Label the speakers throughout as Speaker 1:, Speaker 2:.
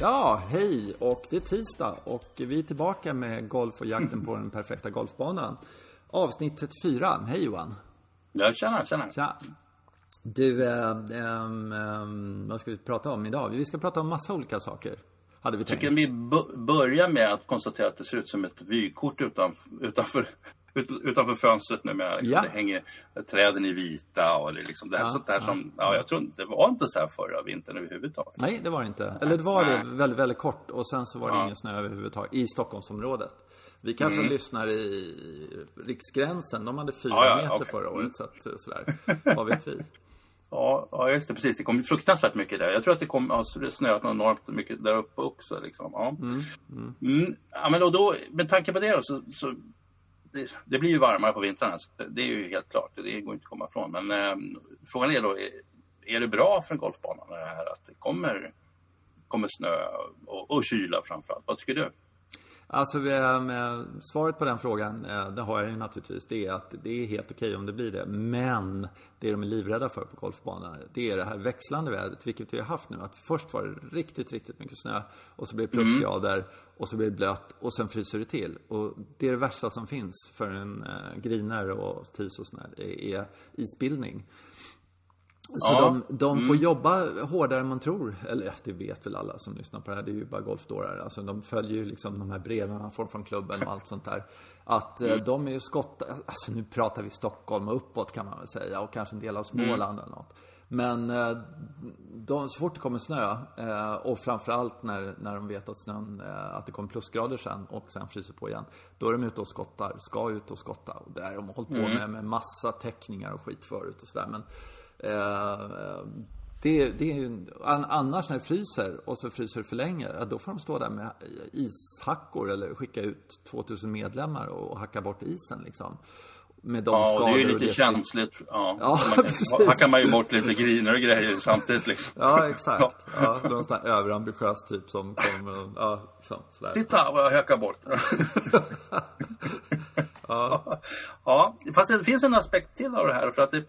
Speaker 1: Ja, hej och det är tisdag och vi är tillbaka med golf och jakten på den perfekta golfbanan. Avsnitt 34. Hej Johan.
Speaker 2: Ja, tjena, tjena.
Speaker 1: Tja. Du, eh, ehm, vad ska vi prata om idag? Vi ska prata om massa olika saker. Hade vi
Speaker 2: Jag
Speaker 1: tänkt.
Speaker 2: tycker vi börjar med att konstatera att det ser ut som ett vykort utan, utanför, ut, utanför fönstret nu. Med, liksom,
Speaker 1: Ja.
Speaker 2: Det hänger träden i vita och det, liksom, det här
Speaker 1: Ja,
Speaker 2: sånt där
Speaker 1: ja,
Speaker 2: som, ja, jag tror inte, det var inte så här förra vintern överhuvudtaget.
Speaker 1: Nej, det var det inte. Eller det var det
Speaker 2: Nej.
Speaker 1: väldigt, väldigt kort och sen så var det ingen snö överhuvudtaget i Stockholmsområdet. Vi kanske
Speaker 2: Mm.
Speaker 1: lyssnar i Riksgränsen. De hade fyra
Speaker 2: Ja,
Speaker 1: meter
Speaker 2: okej.
Speaker 1: förra
Speaker 2: Mm.
Speaker 1: året, så att, sådär. Vad vet vi?
Speaker 2: Ja, ja, just det, precis. Det kom fruktansvärt mycket där. Jag tror att det kom, har snöat enormt mycket där uppe också. Liksom. Ja. Mm. Ja, men och då, med tanke på det då, så, så det, det blir ju varmare på vintrarna. Alltså. Det är ju helt klart. Det går inte att komma ifrån. Men eh, frågan är då, är, är det bra för en golfbana det här att det kommer, kommer snö och, och kyla framförallt? Vad tycker du?
Speaker 1: Alltså, svaret på den frågan, eh, det har jag ju naturligtvis. Det är att det är helt okej om det blir det. Men det de är livrädda för på golfbanan, det är det här växlande vädret, vilket vi har haft nu. Att först var det riktigt, riktigt mycket snö och så blir det plusgrader och så blir det blött och sen fryser det till. Och det är det värsta som finns för en eh, griner och tis och sådär, är isbildning. Så
Speaker 2: Ja.
Speaker 1: de, de får jobba hårdare än man tror. Eller ja, det vet väl alla som lyssnar på det här. Det är ju bara golfdårar. Alltså de följer ju liksom de här breven man får från klubben och allt sånt där. Att eh, de är ju skott... Alltså nu pratar vi Stockholm och uppåt kan man väl säga. Och kanske en del av Småland eller något. Men eh, de, så fort det kommer snö eh, och framförallt när, när de vet att snön, att det kommer plusgrader sen och sen fryser på igen. Då är de ute och skottar, ska ut och skotta. Och det har de hållit på med med massa teckningar och skit förut och sådär. Men det, det är ju, an- annars när det fryser och så fryser det för länge, då får de stå där med ishackor eller skicka ut 2000 medlemmar och hacka bort isen liksom. Med de
Speaker 2: Ja, det är ju lite känsligt. Ja,
Speaker 1: Ja,
Speaker 2: man
Speaker 1: precis.
Speaker 2: hackar man ju bort lite griner och grejer samtidigt. Liksom.
Speaker 1: Ja, exakt. Ja, någon sån här överambitiös typ som kommer ja, liksom, sådär.
Speaker 2: Titta vad jag hackar bort. ja. ja, fast det finns en aspekt till av det här. För att det,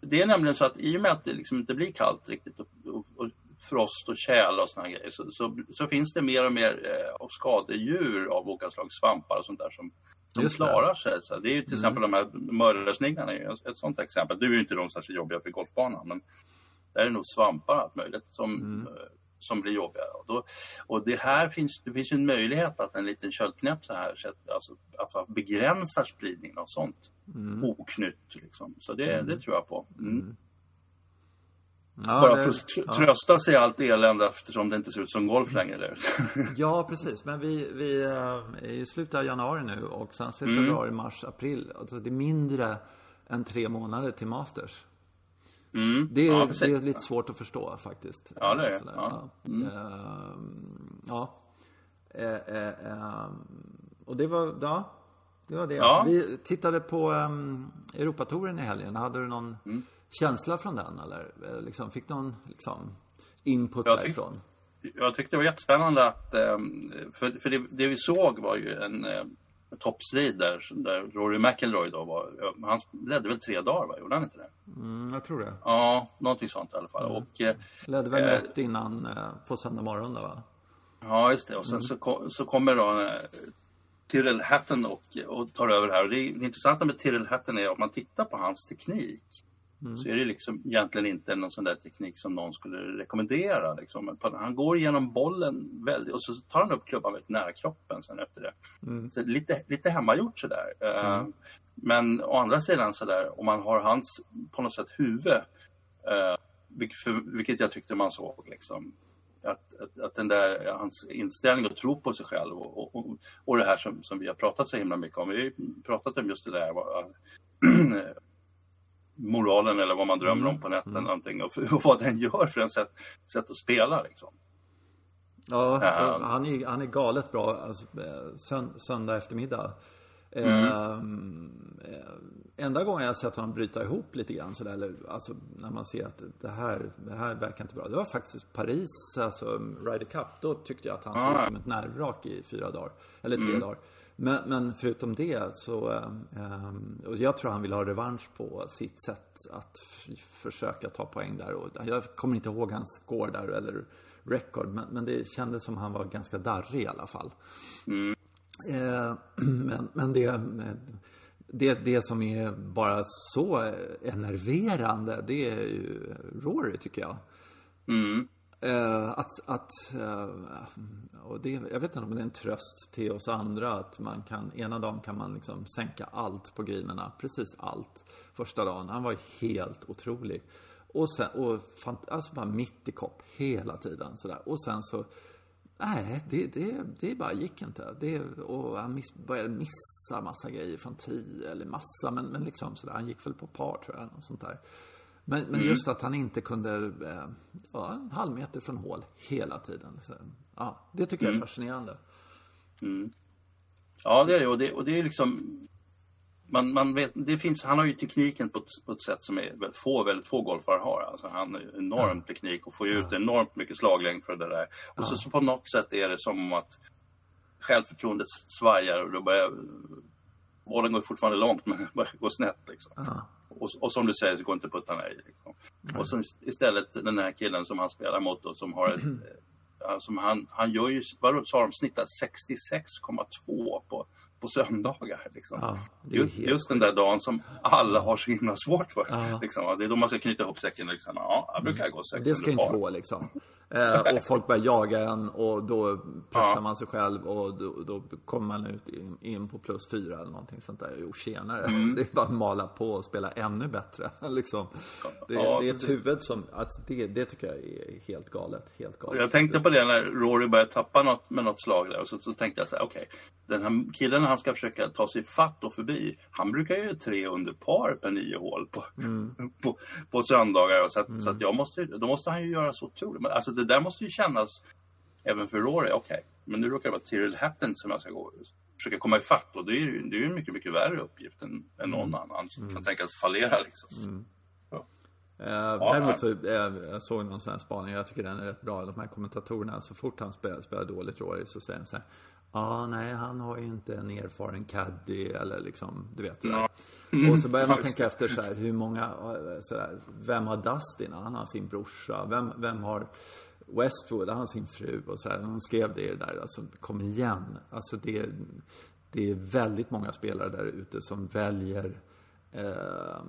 Speaker 2: det är nämligen så att i och med att det liksom inte blir kallt riktigt och, och, och frost och tjäle och såna grejer så, så, så finns det mer och mer eh, skadedjur av olika slags svampar och sånt där som, som
Speaker 1: Just
Speaker 2: klarar sig. Så det är ju till exempel de här mördarsniglarna ju ett sånt exempel. Nu är ju inte de särskilt jobbiga för golfbanan men där är det nog svampar allt möjligt som, eh, som blir jobbiga. Och, då, och det här finns, det finns en möjlighet att en liten köldknäpp så här, så att, alltså, att man begränsar spridningen av sånt oknytt. Liksom. Så det, det tror jag på. Mm.
Speaker 1: Ja,
Speaker 2: Bara
Speaker 1: det-
Speaker 2: för att tr- trösta sig i allt elände eftersom det inte ser ut som golf längre. Där.
Speaker 1: Ja, precis. Men vi, vi eh, är i slutet av januari nu och sen så är
Speaker 2: Mm.
Speaker 1: februari, mars, april. Alltså det är mindre än tre månader till Masters.
Speaker 2: Mm.
Speaker 1: Det är,
Speaker 2: ja,
Speaker 1: det är lite svårt att förstå faktiskt.
Speaker 2: Ja, det är Ja. Mm.
Speaker 1: Ehm, ja. Eh, eh, ehm, och det var, ja. Det var det.
Speaker 2: Ja.
Speaker 1: Vi tittade på um, Europatouren i helgen. Hade du någon
Speaker 2: Mm.
Speaker 1: känsla från den eller? Eh, Liksom, fick någon liksom, input
Speaker 2: Jag tyck-
Speaker 1: därifrån?
Speaker 2: Jag tyckte det var jättespännande att, ehm, för, för det, det vi såg var ju en toppstrid där, där Rory McIlroy då var, han ledde väl tre dagar va, gjorde han inte det?
Speaker 1: Mm, jag tror det.
Speaker 2: Ja, någonting sånt i alla fall. Och, eh,
Speaker 1: Ledde väl
Speaker 2: Eh,
Speaker 1: rätt innan eh, på söndag morgon då va?
Speaker 2: Ja, just det. Och sen så, ko- så kommer då eh, Tyrrell Hatton och, och tar över här. Och det, det intressanta med Tyrrell Hatton är att om man tittar på hans teknik så är det liksom egentligen inte någon sån där teknik som någon skulle rekommendera. Liksom. Han går igenom bollen väldigt och så tar han upp klubban väldigt nära kroppen sen efter det. Så lite, lite hemmagjort sådär. Eh, Men å andra sidan sådär, om man har hans på något sätt huvud, eh, vilket, för, vilket jag tyckte man såg liksom. Att, att, att den där, hans inställning och tro på sig själv och, och, och, det här som, som vi har pratat så himla mycket om. Vi har pratat om just det där vad, moralen eller vad man drömmer om på nätten någonting och, och vad den gör för en sätt, sätt att spela liksom.
Speaker 1: Ja, och han, är, han är galet bra alltså, eh, sönd, söndag eftermiddag.
Speaker 2: Mm.
Speaker 1: Ehm, eh, enda gången jag sett honom bryta ihop lite grann sådär, eller, alltså när man ser att det här, det här verkar inte bra. Det var faktiskt Paris, alltså Ryder Cup. Då tyckte jag att han såg
Speaker 2: Ah.
Speaker 1: ut som ett nervvrak i fyra dagar. Eller tre
Speaker 2: Mm.
Speaker 1: dagar. Men, men förutom det så, eh, och jag tror han vill ha revansch på sitt sätt att försöka ta poäng där. Och jag kommer inte ihåg hans score där eller record. Men, men det kändes som han var ganska darrig i alla fall.
Speaker 2: Mm.
Speaker 1: Eh, men, men det, det, det som är bara så enerverande, det är ju Rory tycker jag.
Speaker 2: Mm.
Speaker 1: Eh, att, att eh, och det, jag vet inte om det är en tröst till oss andra att man kan, ena dagen kan man liksom sänka allt på grinerna, precis allt. Första dagen, han var helt otrolig. Och sen, och fant, alltså bara mitt i kopp hela tiden sådär. Och sen så, nej, det, det, det bara gick inte. Det, och han miss, började missa massa grejer från tio, eller massa, men, men liksom sådär. Han gick väl på par tror jag, och sånt där. Men, men just att han inte kunde, eh, ja, en halv meter från hål hela tiden. Så, ja, det tycker jag är fascinerande.
Speaker 2: Mm. Ja, det är det. Och det, och det är liksom... Man, man vet, det finns, han har ju tekniken på ett, på ett sätt som är, få, väldigt få golfare har. Alltså han har enorm teknik och får ju ut enormt mycket slaglängd för det där. Och så, så på något sätt är det som att självförtroendet svajar och då börjar... Bollen går fortfarande långt men börjar gå snett liksom. Och, och, som du säger så går inte puttarna i. Liksom. Och sen istället den här killen som han spelar mot och som har ett... Alltså han, han gör ju, vad sa de, snittar 66,2 på, på söndagar. Liksom.
Speaker 1: Ja,
Speaker 2: just,
Speaker 1: helt
Speaker 2: just den där dagen som alla har så himla svårt för.
Speaker 1: Ja.
Speaker 2: Liksom. Det är då man ska knyta ihop säcken. Liksom. Ja, jag brukar gå sex
Speaker 1: Det ska inte
Speaker 2: par.
Speaker 1: gå liksom. Eh, och folk börjar jaga en och då pressar
Speaker 2: Ja.
Speaker 1: man sig själv och då, då kommer man ut in, in på plus fyra eller någonting sånt där. Jo, tjenare.
Speaker 2: Mm.
Speaker 1: Det är bara att mala på och spela ännu bättre. liksom. det,
Speaker 2: Ja,
Speaker 1: det är ett huvud som, alltså, det, det tycker jag är helt galet. Helt galet.
Speaker 2: Jag tänkte på det när Rory började tappa något med något slag där. Och så, så tänkte jag så här, okej. den här killen han ska försöka ta sig fatt och förbi. Han brukar ju tre under par per nio hål på, på, på söndagar. Så att, så att jag måste, då måste han ju göra så otroligt. Men alltså det där måste ju kännas även för Rory. Okej, men nu råkar det vara Tyrrell Hatton som jag ska gå försöka komma ifatt. Och det är ju det är ju en mycket, mycket värre uppgift än, än någon annan som kan tänkas fallera liksom. Ja.
Speaker 1: Eh, däremot så, eh, jag såg någon sån här spaning, jag tycker den är rätt bra. De här kommentatorerna, så fort han spelar, spelar dåligt Rory så säger de så här. Ja, nej, han har ju inte en erfaren caddy eller liksom, du vet sådär. Och så börjar man tänka efter så här, hur många, eh, sådär, vem har Dustin? Han har sin brorsa. Vem, vem har Westwood? Han har sin fru och så här. De skrev det där, alltså kom igen. Alltså det, det är väldigt många spelare där ute som väljer eh,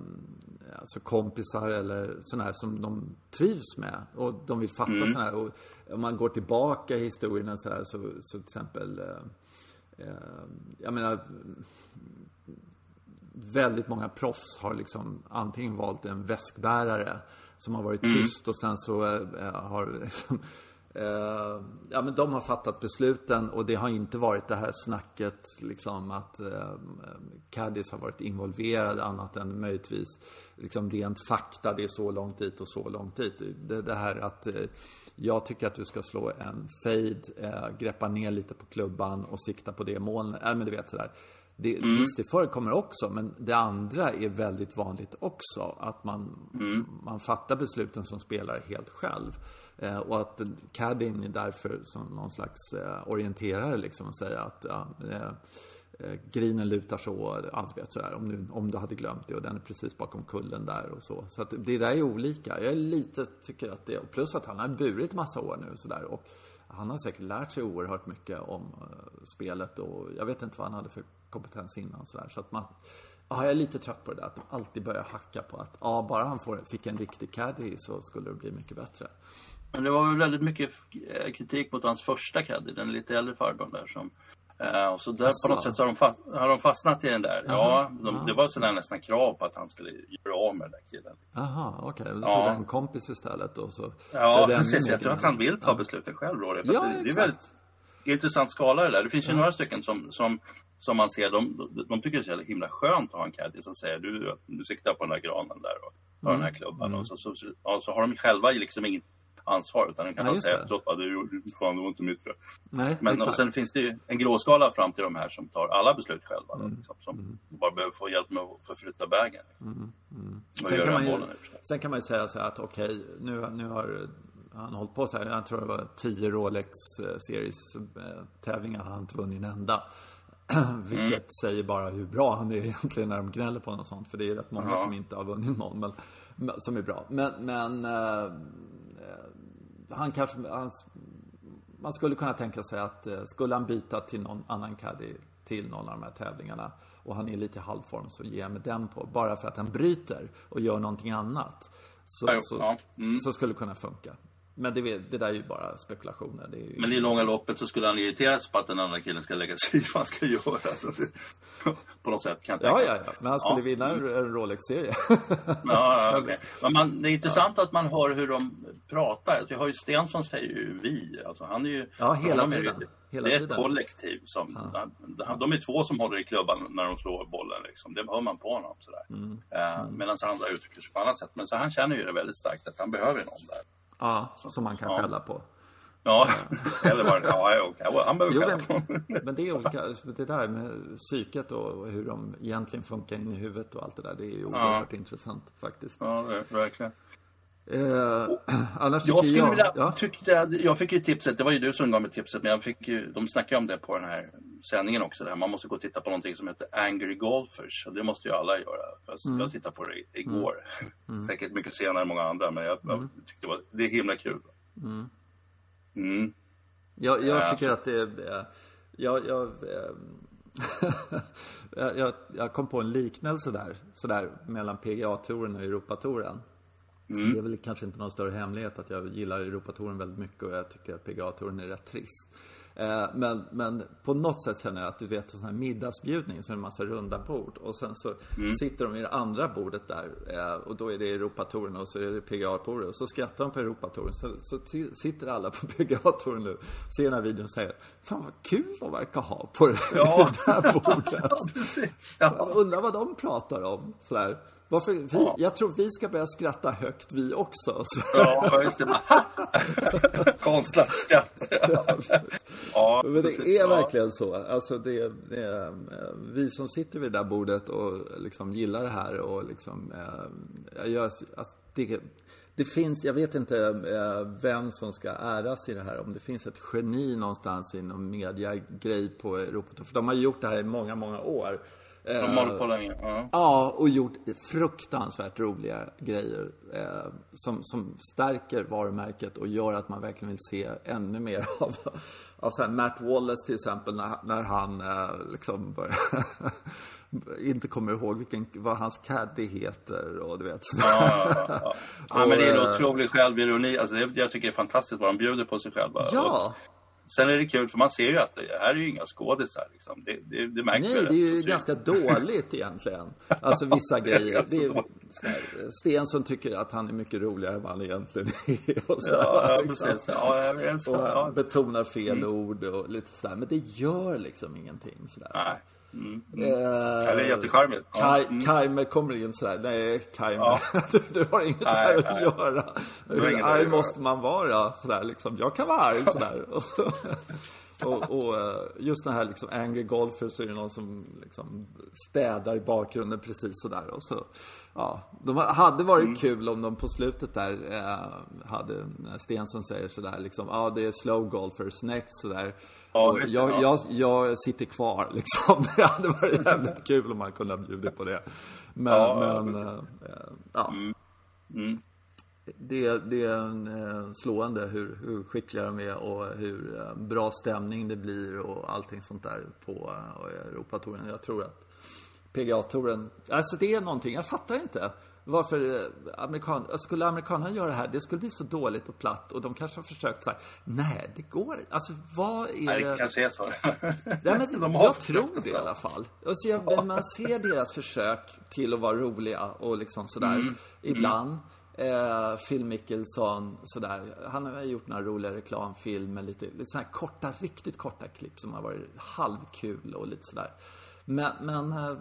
Speaker 1: alltså kompisar eller sådana här som de trivs med och de vill fatta mm. sådana här. Och om man går tillbaka i historien så här så, så till exempel eh, eh, jag menar väldigt många proffs har liksom antingen valt en väskbärare som har varit tyst och sen så eh, har liksom, eh, ja men de har fattat besluten och det har inte varit det här snacket liksom att eh, Caddies har varit involverade annat än möjligtvis liksom rent fakta, det är så långt dit och så långt dit. Det, det här att eh, jag tycker att du ska slå en fade, greppa ner lite på klubban och sikta på det molnet. Ja, men du vet sådär. Det,
Speaker 2: Mm.
Speaker 1: Visst, det förekommer också, men det andra är väldigt vanligt också. Att man,
Speaker 2: Mm.
Speaker 1: man fattar besluten som spelare helt själv. Eh, och att caddien är därför som någon slags eh, orienterare liksom och säga att ja, eh, grinen lutar så, allt vet sådär. Om du, om du hade glömt det och den är precis bakom kullen där och så. Så att det där är olika. Jag är lite, tycker att det, plus att han har burit massa år nu sådär. Och han har säkert lärt sig oerhört mycket om spelet och jag vet inte vad han hade för kompetens innan sådär. Så att man, ja, jag är lite trött på det där att de alltid börjar hacka på att ja, bara han får, fick en riktig caddy så skulle det bli mycket bättre.
Speaker 2: Men det var väl väldigt mycket eh, kritik mot hans första caddy, den lite äldre farbrorn där som eh, och så där
Speaker 1: Asså.
Speaker 2: på något sätt så har de, fast, har de fastnat i den där. Ja, de, det var sådär nästan krav på att han skulle göra av med den där killen.
Speaker 1: Jaha, okej. Okay. Då
Speaker 2: Ja.
Speaker 1: tog jag en kompis istället och så...
Speaker 2: Ja, precis. Jag tror att han vill ta besluten själv, Rory. För
Speaker 1: Ja,
Speaker 2: det, det är väldigt intressant skala det där. Det finns ju några stycken som, som, som man ser, de, de, tycker det är så himla skönt att ha en caddy som säger du, du siktar på den där granen där och har
Speaker 1: Mm.
Speaker 2: den här klubban. Och så, så, så, ja, så har de själva liksom inget ansvar utan de kan
Speaker 1: Ja,
Speaker 2: säga efteråt, "Ja, det, är- fan, det var inte mitt fel.
Speaker 1: Nej,
Speaker 2: Men och sen finns det ju en gråskala fram till de här som tar alla beslut själva.
Speaker 1: Mm.
Speaker 2: Då, liksom, som bara behöver få hjälp med att förflytta bagen. Och
Speaker 1: Mm, Sen
Speaker 2: göra
Speaker 1: kan, man ju,
Speaker 2: bollen och
Speaker 1: sen kan man ju säga så här att okej, nu, nu har han hållit på så här. Jag tror det var 10 Rolex eh, Series eh, tävlingar. Han inte vunnit en enda. Vilket
Speaker 2: Mm.
Speaker 1: säger bara hur bra han är egentligen när de gnäller på något sånt. För det är rätt många
Speaker 2: Ja.
Speaker 1: som inte har vunnit någon. Men, som är bra. Men, men eh, han kanske, han, man skulle kunna tänka sig att eh, skulle han byta till någon annan caddy till någon av de här tävlingarna och han är lite halvform så ger jag mig den på. Bara för att han bryter och gör någonting annat. Så,
Speaker 2: Ja,
Speaker 1: så,
Speaker 2: ja. Mm.
Speaker 1: så skulle det kunna funka. Men det, det där är ju bara spekulationer. Det ju...
Speaker 2: Men i långa loppet så skulle han irritera sig på att den andra killen ska lägga sig i vad han ska göra. Så det, på något sätt kan jag
Speaker 1: Ja,
Speaker 2: tänka
Speaker 1: ja, ja. Men han skulle
Speaker 2: Ja.
Speaker 1: vinna en Rolex-serie.
Speaker 2: Ja, ja. Men man, det är intressant att man hör hur de pratar. Alltså, jag har ju Stensson säger ju vi. Alltså, han är ju,
Speaker 1: Ja, hela tiden.
Speaker 2: det-
Speaker 1: Hela
Speaker 2: det är
Speaker 1: tiden.
Speaker 2: ett kollektiv. Som, han- De är två som håller i klubban när de slår bollen. Liksom. Det hör man på honom. Sådär.
Speaker 1: Mm.
Speaker 2: Eh, Medan andra uttrycker sig på annat sätt. Men så han känner ju det väldigt starkt att han behöver någon där.
Speaker 1: Ja, som man kan
Speaker 2: Ja.
Speaker 1: skälla på.
Speaker 2: Ja, eller bara, ja, ja, okej. han behöver
Speaker 1: Jo,
Speaker 2: skälla på
Speaker 1: men, det är olika. Det där med psyket och hur de egentligen funkar in i huvudet och allt det där. Det är ju oerhört intressant faktiskt.
Speaker 2: Ja, det- verkligen.
Speaker 1: Eh, annars
Speaker 2: Jag skulle
Speaker 1: jag...
Speaker 2: vilja,
Speaker 1: ja.
Speaker 2: tyckte, jag fick ju tipset, det var ju du som gav mig tipset, men jag fick ju, de snackade om det på den här sändningen också. Där. Man måste gå och titta på någonting som heter Angry Golfers. Och det måste ju alla göra. Fast
Speaker 1: Mm.
Speaker 2: Jag tittade på det i- igår. Säkert mycket senare än många andra, men jag, jag tyckte det var, det är himla kul. Mm.
Speaker 1: Jag, jag
Speaker 2: Ja,
Speaker 1: tycker att det är... eh, Jag, jag, eh, jag, jag, jag kom på en liknelse där, sådär mellan PGA-touren och Europatouren. Det är väl kanske inte någon större hemlighet att jag gillar Europatouren väldigt mycket och jag tycker att PGA-touren är rätt trist. Eh, Men, men på något sätt känner jag att du vet en sån här middagsbjudning så är det en massa runda bord och sen så sitter de i det andra bordet där eh, och då är det Europatouren och så är det PGA-touren och så skrattar de på Europatouren så, så sitter alla på PGA-touren nu ser den här videon och säger Fan vad kul de verkar ha på det,
Speaker 2: Ja.
Speaker 1: det där bordet. Jag
Speaker 2: Ja.
Speaker 1: undrar vad de pratar om. Sådär. Varför, vi, Jag tror vi ska börja skratta högt vi också. Så.
Speaker 2: Ja, just det. Konstlat skratt. Ja,
Speaker 1: Men det är
Speaker 2: Ja.
Speaker 1: verkligen så. Alltså det, det eh, vi som sitter vid det där bordet och liksom gillar det här och liksom... Eh, jag, alltså det, det finns, jag vet inte eh, vem som ska äras i det här. Om det finns ett geni någonstans i någon mediagrej på Europa. För de har gjort det här i många, många år.
Speaker 2: De
Speaker 1: Eh,
Speaker 2: håller på länge. Ja.
Speaker 1: Ja, och gjort fruktansvärt roliga grejer eh, som, som stärker varumärket och gör att man verkligen vill se ännu mer av, av så Matt Wallace till exempel när, när han eh, liksom börjar, inte kommer ihåg vilken, vad hans caddy heter och du vet.
Speaker 2: Ja, ja, ja. ja, men det är en
Speaker 1: eh,
Speaker 2: otrolig självironi. Alltså, jag tycker det är fantastiskt vad de bjuder på sig själva.
Speaker 1: Ja,
Speaker 2: sen är det kul, för man ser ju att det här är ju inga skådisar. Liksom. Det, det, det märks
Speaker 1: nej det är ju ganska dåligt egentligen. Alltså vissa grejer. Det är, sådär, Stensson tycker att han är mycket roligare än vad han egentligen är. Och sådär,
Speaker 2: Ja, ja,
Speaker 1: liksom.
Speaker 2: precis. Ja, jag vet.
Speaker 1: Och han
Speaker 2: Ja. Mm.
Speaker 1: betonar fel ord och lite sådär. Men det gör liksom ingenting sådär.
Speaker 2: Nej. Mm.
Speaker 1: Eh,
Speaker 2: Ja, det är jättecharmigt. Mm.
Speaker 1: Kaimer kommer in sådär. Nej, Kaimer.
Speaker 2: Ja.
Speaker 1: du, du har inget
Speaker 2: Nej,
Speaker 1: här att
Speaker 2: nej.
Speaker 1: göra. Hur arg måste man vara? Sådär liksom. Jag kan vara arg sådär. Och, så, och, och eh, just den här liksom Angry Golfer så är det någon som liksom städar i bakgrunden precis sådär. Och så, ja, de hade varit
Speaker 2: Mm.
Speaker 1: kul om de på slutet där eh, hade, Stensson säger sådär liksom, ja ah, det är slow golfers next sådär.
Speaker 2: Ja,
Speaker 1: och jag,
Speaker 2: ja.
Speaker 1: jag, jag sitter kvar liksom. Det hade varit jävligt kul om man kunde ha bjudit på det. Men,
Speaker 2: Ja,
Speaker 1: men eh, eh, ja.
Speaker 2: Mm.
Speaker 1: Det, det är eh, slående hur, hur skickliga de är och hur eh, bra stämning det blir och allting sånt där på Europatouren. Jag tror att PGA-touren, alltså det är någonting, jag fattar inte. Varför eh, amerikan, skulle amerikanerna göra det här, det skulle bli så dåligt och platt och de kanske har försökt säga nej det går inte. Alltså vad är
Speaker 2: Nej, det kanske är så.
Speaker 1: Ja, men
Speaker 2: De
Speaker 1: jag tror det i
Speaker 2: så.
Speaker 1: alla fall. Alltså, jag, när man ser deras försök till att vara roliga och liksom sådär
Speaker 2: Mm.
Speaker 1: ibland. Eh, Phil Mickelson, sådär. Han har gjort några roliga reklamfilmer, lite, lite sådana här korta, riktigt korta klipp som har varit halvkul och lite sådär. Men, men eh,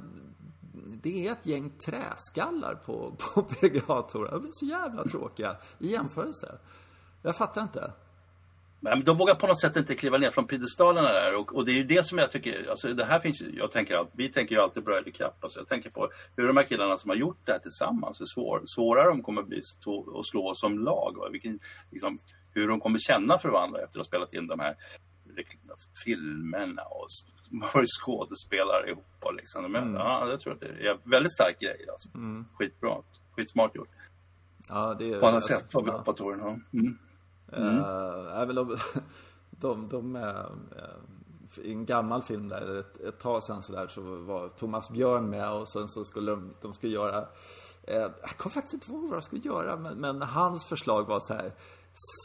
Speaker 1: det är ett gäng träskallar på, på PGA-touren. De är så jävla tråkiga i jämförelse. Jag fattar inte.
Speaker 2: Men de vågar på något sätt inte kliva ner från piedestalerna där och, och det är ju det som jag tycker, alltså det här finns ju, jag tänker att vi tänker ju alltid Bradley Cup, alltså jag tänker på hur de här killarna som har gjort det här tillsammans, hur svår, svårare de kommer bli att slå som lag, va? Vilken, liksom, hur de kommer känna för varandra efter att ha spelat in de här filmerna och s- varit skådespelare ihop och liksom. Men, ja, jag tror att det är en väldigt stark grej alltså. Skitbra, skitsmart gjort.
Speaker 1: Ja, det är,
Speaker 2: På alla
Speaker 1: alltså,
Speaker 2: sätt har vi hoppat. Ja. Mm.
Speaker 1: Mm. Uh, även de, de, de uh, i en gammal film där, ett, ett tag sen så där, så var Thomas Björn med och sen så skulle de, de skulle göra eh, Jag kommer faktiskt inte ihåg vad de skulle göra men, men, hans förslag var så här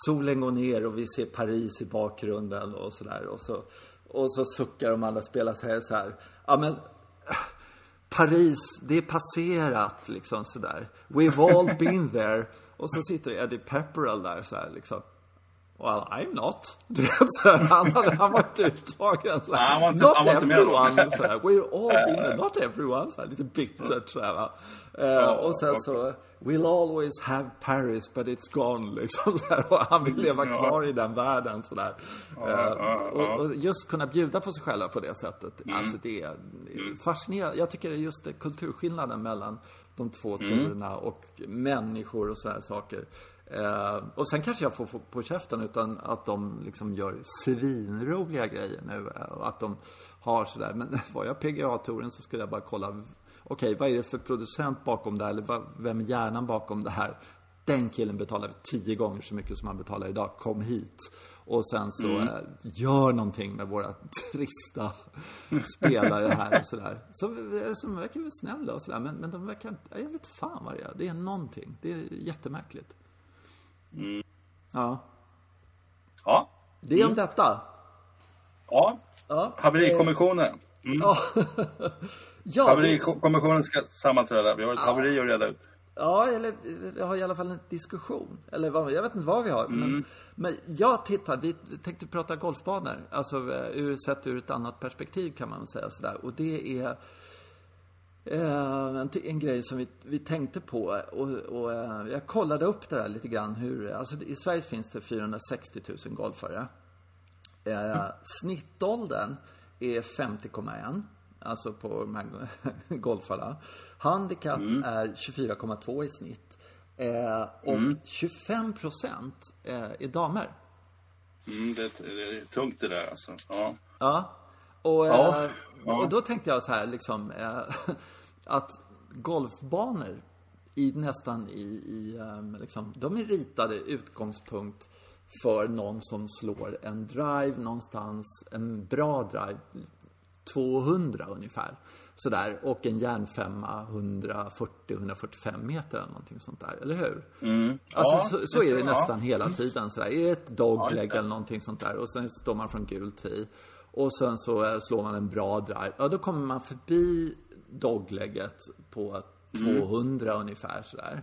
Speaker 1: Solen går ner och vi ser Paris i bakgrunden och sådär. Och så Och så suckar de andra spelarna och säger så här Ja men Paris, det är passerat liksom sådär. We've all been there. Och så sitter Eddie Pepperell där så här liksom. Well, I'm not. han, han var inte uttagen. Så
Speaker 2: här,
Speaker 1: not
Speaker 2: not
Speaker 1: everyone. Så här, We're all in there. Not everyone. Så här, lite bittert så här? Uh, och sen så, We'll always have Paris but it's gone. Liksom, så här, och han vill leva kvar i den världen. Så där. Uh, och, och, just kunna bjuda på sig själva på det sättet. Mm. Alltså det är fascinerande. Jag tycker det är just det, kulturskillnaden mellan de två mm. turerna och människor och sådana saker. Eh, och sen kanske jag får få på käften utan att de liksom gör svinroliga grejer nu. Eh, att de har sådär. Men var jag PGA-touren så skulle jag bara kolla. Okej, okay, vad är det för producent bakom det här? Eller vem är hjärnan bakom det här? Den killen betalar tio gånger så mycket som han betalar idag. Kom hit. Och sen så mm. eh, gör någonting med våra trista spelare här och sådär. Så som verkar väl snälla och sådär. Men, men de verkar inte, jag vet fan vad det är. Det är någonting. Det är jättemärkligt.
Speaker 2: Mm.
Speaker 1: Ja.
Speaker 2: Ja.
Speaker 1: Det är om mm. detta.
Speaker 2: Ja. ja. Haverikommissionen. Mm. Ja. ja. Haverikommissionen ska sammanträda. Vi har ett ja. haveri att reda ut.
Speaker 1: Ja, eller vi har i alla fall en diskussion. Eller vad, jag vet inte vad vi har. Mm. Men, men jag tittar, vi tänkte prata golfbanor. Alltså ur, sett ur ett annat perspektiv kan man säga sådär. Och det är Eh, en, en grej som vi, vi tänkte på och, och eh, jag kollade upp det där lite grann hur, alltså i Sverige finns det 460 000 golfare. Mm. Snittåldern är 50,1. Alltså på de här golfarna. Handikapp mm. är 24,2 i snitt. och mm. 25 procent är damer.
Speaker 2: Mm, det, det, är tungt det där alltså. Ja.
Speaker 1: Ja. Och, ja. och då tänkte jag så här liksom att golfbanor i nästan i, i um, liksom, de är ritade utgångspunkt för någon som slår en drive någonstans, en bra drive, 200 ungefär. Sådär, och en järnfemma 140-145 meter eller någonting sånt där, eller hur?
Speaker 2: Mm.
Speaker 1: Alltså, ja, så, så, är det nästan ja. hela tiden. Sådär. Är det ett dogleg ja, eller någonting sånt där och sen står man från gul tee och sen så eh, slår man en bra drive, ja då kommer man förbi doglegget på 200 mm. ungefär sådär.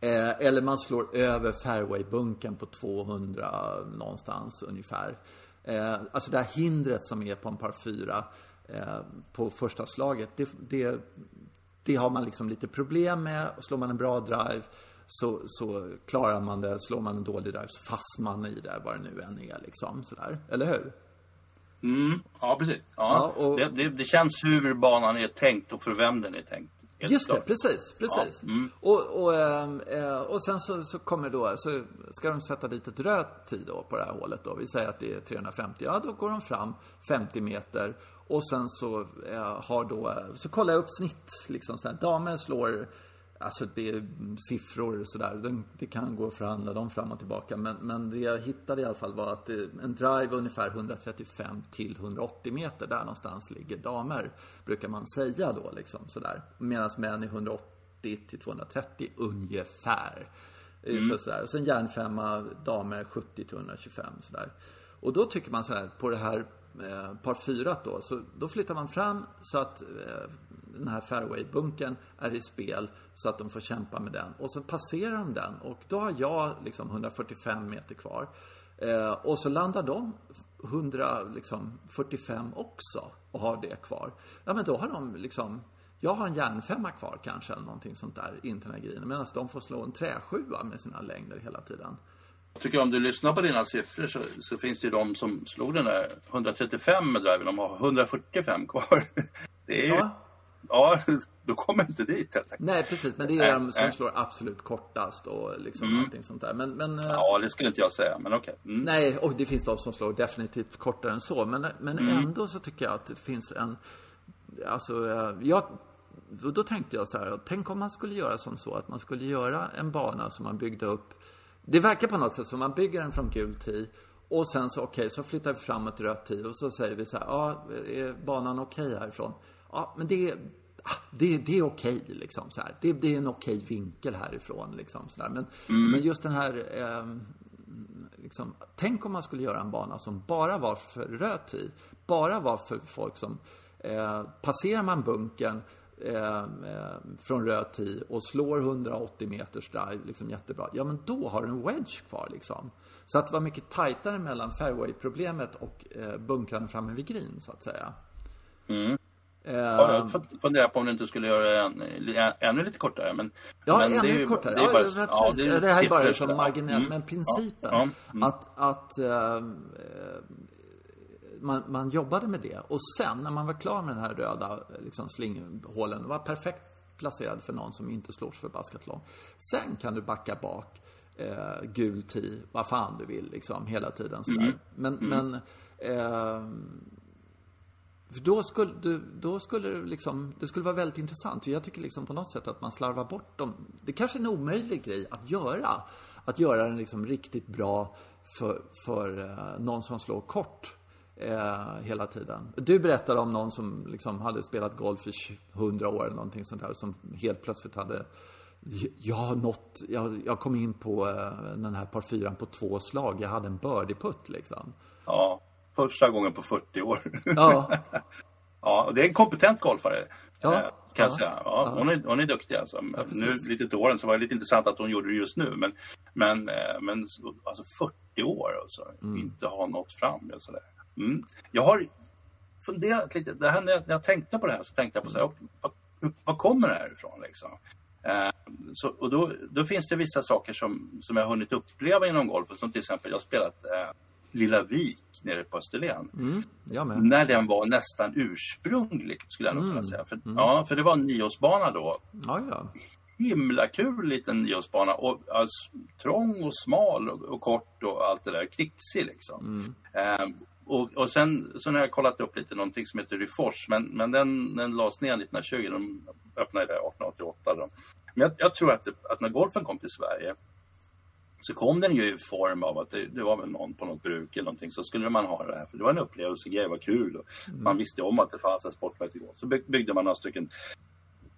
Speaker 1: Eh, eller man slår över fairwaybunken på 200 någonstans ungefär. Eh, alltså det här hindret som är på en par 4 eh, på första slaget. Det, det, det, har man liksom lite problem med. Slår man en bra drive så, så klarar man det. Slår man en dålig drive så fastnar man i det, vad det nu än är liksom. Sådär. Eller hur?
Speaker 2: Mm, ja, precis. Ja. ja och... det, det, det, känns hur banan är tänkt och för vem den är tänkt.
Speaker 1: Just det, precis, precis. Ja. Mm. Och, och, äh, och sen så, så kommer då, så ska de sätta dit ett rött tid då på det här hålet då. Vi säger att det är 350. Ja, då går de fram 50 meter. Och sen så äh, har då, så kollar jag upp snitt liksom. Så här, damer slår Alltså det är siffror och sådär. Det kan gå att förhandla dem fram och tillbaka. Men, men det jag hittade i alla fall var att en drive ungefär 135 till 180 meter. Där någonstans ligger damer. Brukar man säga då liksom sådär. Medan män är 180 till 230 ungefär. Mm. Så, sådär. Och sen järnfemma, damer 70 till 125 sådär. Och då tycker man så här på det här eh, par fyrat då. Så då flyttar man fram så att eh, den här fairwaybunken är i spel så att de får kämpa med den. Och så passerar de den och då har jag liksom 145 meter kvar. Eh, och så landar de 145 liksom, också och har det kvar. Ja men då har de liksom jag har en järnfemma kvar kanske eller någonting sånt där in till den här grejen. Medan de får slå en träsjua med sina längder hela tiden.
Speaker 2: Jag tycker om du lyssnar på dina siffror så, så finns det ju de som slog den där 135 med driven, de har 145 kvar. Det är ju, ja. Ja, då kommer inte dit helt
Speaker 1: Nej, precis. Men det är de som slår absolut kortast och liksom mm. allting sånt där. Men, men,
Speaker 2: eh, ja, det skulle inte jag säga, men okej. Okay.
Speaker 1: Mm. Nej, och det finns de som slår definitivt kortare än så. Men, men mm. ändå så tycker jag att det finns en... Alltså, eh, jag... Då tänkte jag så här, tänk om man skulle göra som så att man skulle göra en bana som man byggde upp Det verkar på något sätt som man bygger den från gul tee och sen så okej, okay, så flyttar vi fram ett rött tee och så säger vi så här, ja, är banan okej okay härifrån? Ja, men det är ah, det, det är okej okay, liksom så här. Det, det är en okej vinkel härifrån liksom så där. Men, mm. men just den här eh, liksom, tänk om man skulle göra en bana som bara var för röd tid. Bara var för folk som eh, passerar man bunkern eh, eh, från röd tid och slår 180 meters drive liksom jättebra. Ja, men då har du en wedge kvar liksom. Så att det var mycket tajtare mellan fairway-problemet och eh, bunkrarna framme vid green så att säga.
Speaker 2: Mm. Uh, jag funderar på om du inte skulle göra det ännu lite kortare. Men,
Speaker 1: ja,
Speaker 2: men
Speaker 1: ännu är, kortare. Det, är bara, ja, ja, det, är det här är bara som marginellt. Mm. Men principen ja, mm. att, att uh, man, man jobbade med det. Och sen när man var klar med den här röda liksom, slinghålen, var perfekt placerad för någon som inte slår så förbaskat långt. Sen kan du backa bak, eh, gul tee, vad fan du vill liksom, hela tiden sådär. Mm. Men, mm. men eh, för då skulle, du, då skulle det liksom, det skulle vara väldigt intressant. Jag tycker liksom på något sätt att man slarvar bort dem. Det kanske är en omöjlig grej att göra. Att göra den liksom riktigt bra för, för eh, någon som slår kort eh, hela tiden. Du berättade om någon som liksom hade spelat golf i 100 år eller någonting sånt där. Som helt plötsligt hade jag har nått, jag, jag kom in på eh, den här par fyran på två slag. Jag hade en birdie-putt liksom.
Speaker 2: Ja första gången på 40 år. Ja. ja, det är en kompetent golfare. Ja. Eh, kan jag säga. Ja, hon, är, hon är duktig alltså. Ja, nu lite till åren så var det lite intressant att hon gjorde det just nu. Men, men, eh, men alltså 40 år alltså. Mm. Inte ha nått fram. Sådär. Mm. Jag har funderat lite. Det här, när, jag, när jag tänkte på det här så tänkte jag på så här, vad, vad kommer det här ifrån liksom? Eh, så, och då, då, finns det vissa saker som, som jag har hunnit uppleva inom golfen. Som till exempel, jag har spelat eh, Lilla Vik nere på Österlen. Mm, när den var nästan ursprunglig skulle jag nog kunna mm, säga. För, mm. Ja, för det var en nioårsbana då.
Speaker 1: Ja, ja.
Speaker 2: Himla kul liten nioårsbana. Och, alltså, trång och smal och, och, kort och allt det där. Knixig liksom. Mm. Um, och, och sen så har jag kollat upp lite någonting som heter Ryfors. Men, men den, den lades ner 1920. De öppnade det 1888. Då. Men jag, jag tror att, det, att när golfen kom till Sverige så kom den ju i form av att det, det, var väl någon på något bruk eller någonting så skulle man ha det här. För det var en upplevelsegrej, var kul. Och mm. Man visste om att det fanns en sportmässig Så byggde man några stycken